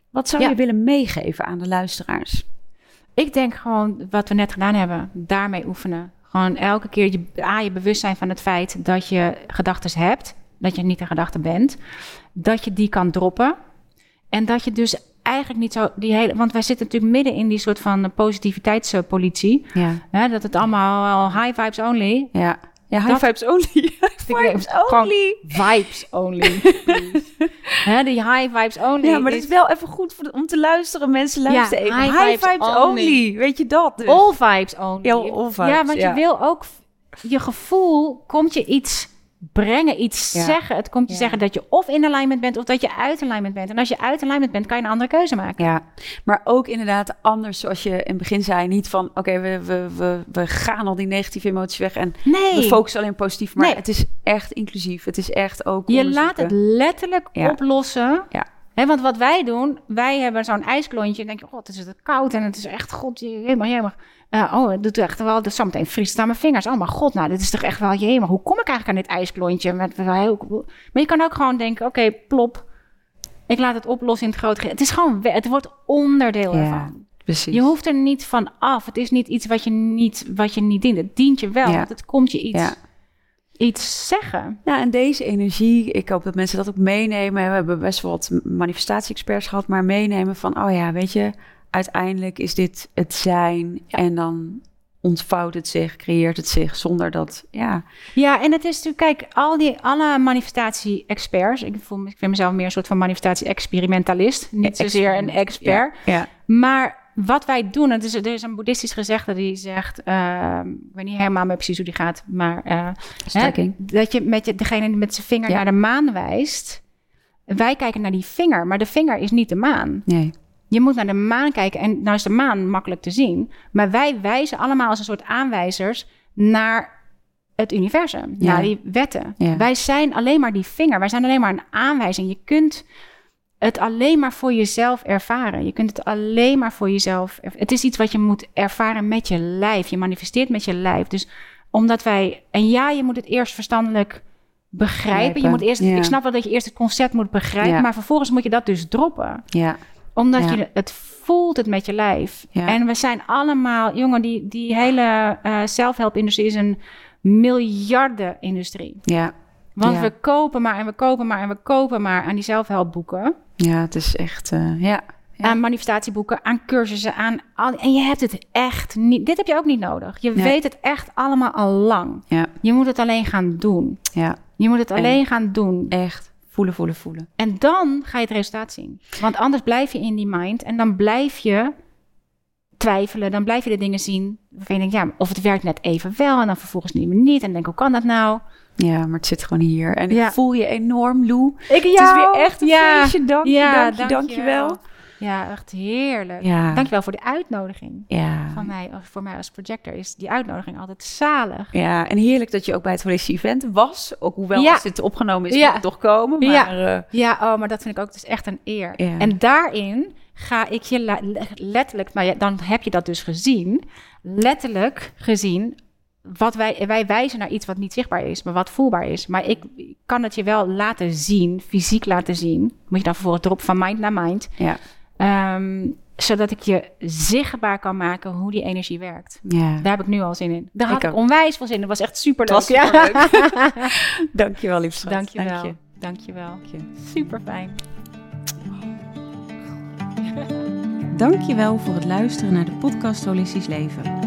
wat zou Ja. je willen meegeven aan de luisteraars? Ik denk gewoon wat we net gedaan hebben, daarmee oefenen. Gewoon elke keer je, A, je bewust zijn van het feit dat je gedachten hebt. Dat je niet een gedachte bent. Dat je die kan droppen. En dat je dus eigenlijk niet zo die hele... Want wij zitten natuurlijk midden in die soort van positiviteitspolitie. Ja, Hè, dat het allemaal high vibes only. ja. ja high Dat- vibes only. *laughs* High vibes only. Vibes only. *laughs* Die high vibes only. Ja, maar het is wel even goed voor de- om te luisteren. Mensen luisteren even. high High, vibes vibes, only. only. Weet je dat? Dus. all vibes only. Ja, all vibes, ja, want ja. je wil ook je gevoel komt je iets brengen, iets Ja. zeggen. Het komt je Ja. zeggen dat je of in alignment bent of dat je uit alignment bent. En als je uit alignment bent, kan je een andere keuze maken. Ja, maar ook inderdaad anders, zoals je in het begin zei. Niet van, oké, we, we, we, we gaan al die negatieve emoties weg en Nee, we focussen alleen positief. Maar Nee. het is echt inclusief. Het is echt ook je onderzoeken. laat het letterlijk Ja. oplossen. Ja. Want wat wij doen, wij hebben zo'n ijsklontje. En denk je, god, het is het koud en het is echt, god, helemaal, helemaal. Eh, oh, het doet echt wel, dus zometeen vriest het aan mijn vingers. Oh mijn god, nou, dit is toch echt wel, helemaal. Hoe kom ik eigenlijk aan dit ijsklontje? Met, maar je kan ook gewoon denken, oké, plop. Ik laat het oplossen in het grote. Het is gewoon, het wordt onderdeel Ja, ervan. Precies. Je hoeft er niet van af. Het is niet iets wat je niet, wat je niet dient. Het dient je wel, Ja. want het komt je iets, Ja. Iets zeggen. Ja, en deze energie, ik hoop dat mensen dat ook meenemen. We hebben best wel wat manifestatie-experts gehad, maar meenemen van, oh ja, weet je, uiteindelijk is dit het zijn en dan ontvouwt het zich, creëert het zich zonder dat, ja, Ja, en het is natuurlijk, kijk, al die, alle manifestatie-experts, ik, voel, me- ik vind mezelf meer een soort van manifestatie-experimentalist, niet zozeer een expert. ja, Maar wat wij doen, het is, er is een boeddhistisch gezegde die zegt, ehm, ik weet niet helemaal meer precies hoe die gaat, maar eh, hè, dat je met je, degene die met zijn vinger Ja. naar de maan wijst, wij kijken naar die vinger, maar de vinger is niet de maan. nee, Je moet naar de maan kijken en nou is de maan makkelijk te zien. Maar wij wijzen allemaal als een soort aanwijzers naar het universum, Ja. naar die wetten. Ja. Wij zijn alleen maar die vinger. Wij zijn alleen maar een aanwijzing. Je kunt het alleen maar voor jezelf ervaren. Je kunt het alleen maar voor jezelf. Het is iets wat je moet ervaren met je lijf. Je manifesteert met je lijf. Dus omdat wij. En ja, je moet het eerst verstandelijk begrijpen. Je moet eerst. ja. Ik snap wel dat je eerst het concept moet begrijpen. Ja. Maar vervolgens moet je dat dus droppen ja, omdat Ja. je het voelt het met je lijf. Ja. En we zijn allemaal, jongen, die, die hele eh self-help-industrie is een miljarden-industrie. ja, Want we kopen maar en we kopen maar en we kopen maar aan die zelfhelpboeken. Ja, het is echt, eh, ja, Ja. Aan manifestatieboeken, aan cursussen, aan al, en je hebt het echt niet. Dit heb je ook niet nodig. Je Nee. weet het echt allemaal al lang. ja, Je moet het alleen gaan doen. ja, Je moet het En- alleen gaan doen. echt voelen, voelen, voelen. En dan ga je het resultaat zien. Want anders blijf je in die mind en dan blijf je twijfelen. Dan blijf je de dingen zien waarvan je denkt, ja, of het werkt net even wel en dan vervolgens niet meer niet. En denk hoe kan dat nou? Ja, maar het zit gewoon hier. En Ja. ik voel je enorm, Lou. Ik, Het is weer echt een ja, feestje. Dank je, ja, dank je, dank je wel. Ja, echt heerlijk. Ja. Dankjewel voor de uitnodiging. Ja. Van mij, voor mij als projector is die uitnodiging altijd zalig. Ja, en heerlijk dat je ook bij het holistische event was. Ook hoewel Ja. als dit opgenomen is, Ja. moet het toch komen. Maar Ja. eh, Ja, oh, maar dat vind ik ook dus echt een eer. Ja. En daarin ga ik je letterlijk, maar ja, dan heb je dat dus gezien, letterlijk gezien, wat wij, wij wijzen naar iets wat niet zichtbaar is, maar wat voelbaar is. Maar ik kan het je wel laten zien, fysiek laten zien. Moet je dan vervolgens erop van mind naar mind. ja. Ehm, zodat ik je zichtbaar kan maken hoe die energie werkt. ja. Daar heb ik nu al zin in. Daar Ik had ik ook. onwijs veel zin in. Dat was echt super Het was leuk. *laughs* Dankjewel, liefste. Dankjewel. Dank je. Dankjewel. Super fijn. Dankjewel voor het luisteren naar de podcast Holistisch Leven.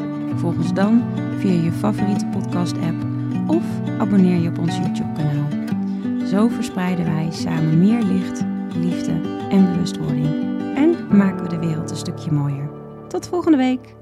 Volg ons dan via je favoriete podcast-app of abonneer je op ons YouTube-kanaal. Zo verspreiden wij samen meer licht, liefde en bewustwording. En maken we de wereld een stukje mooier. Tot volgende week!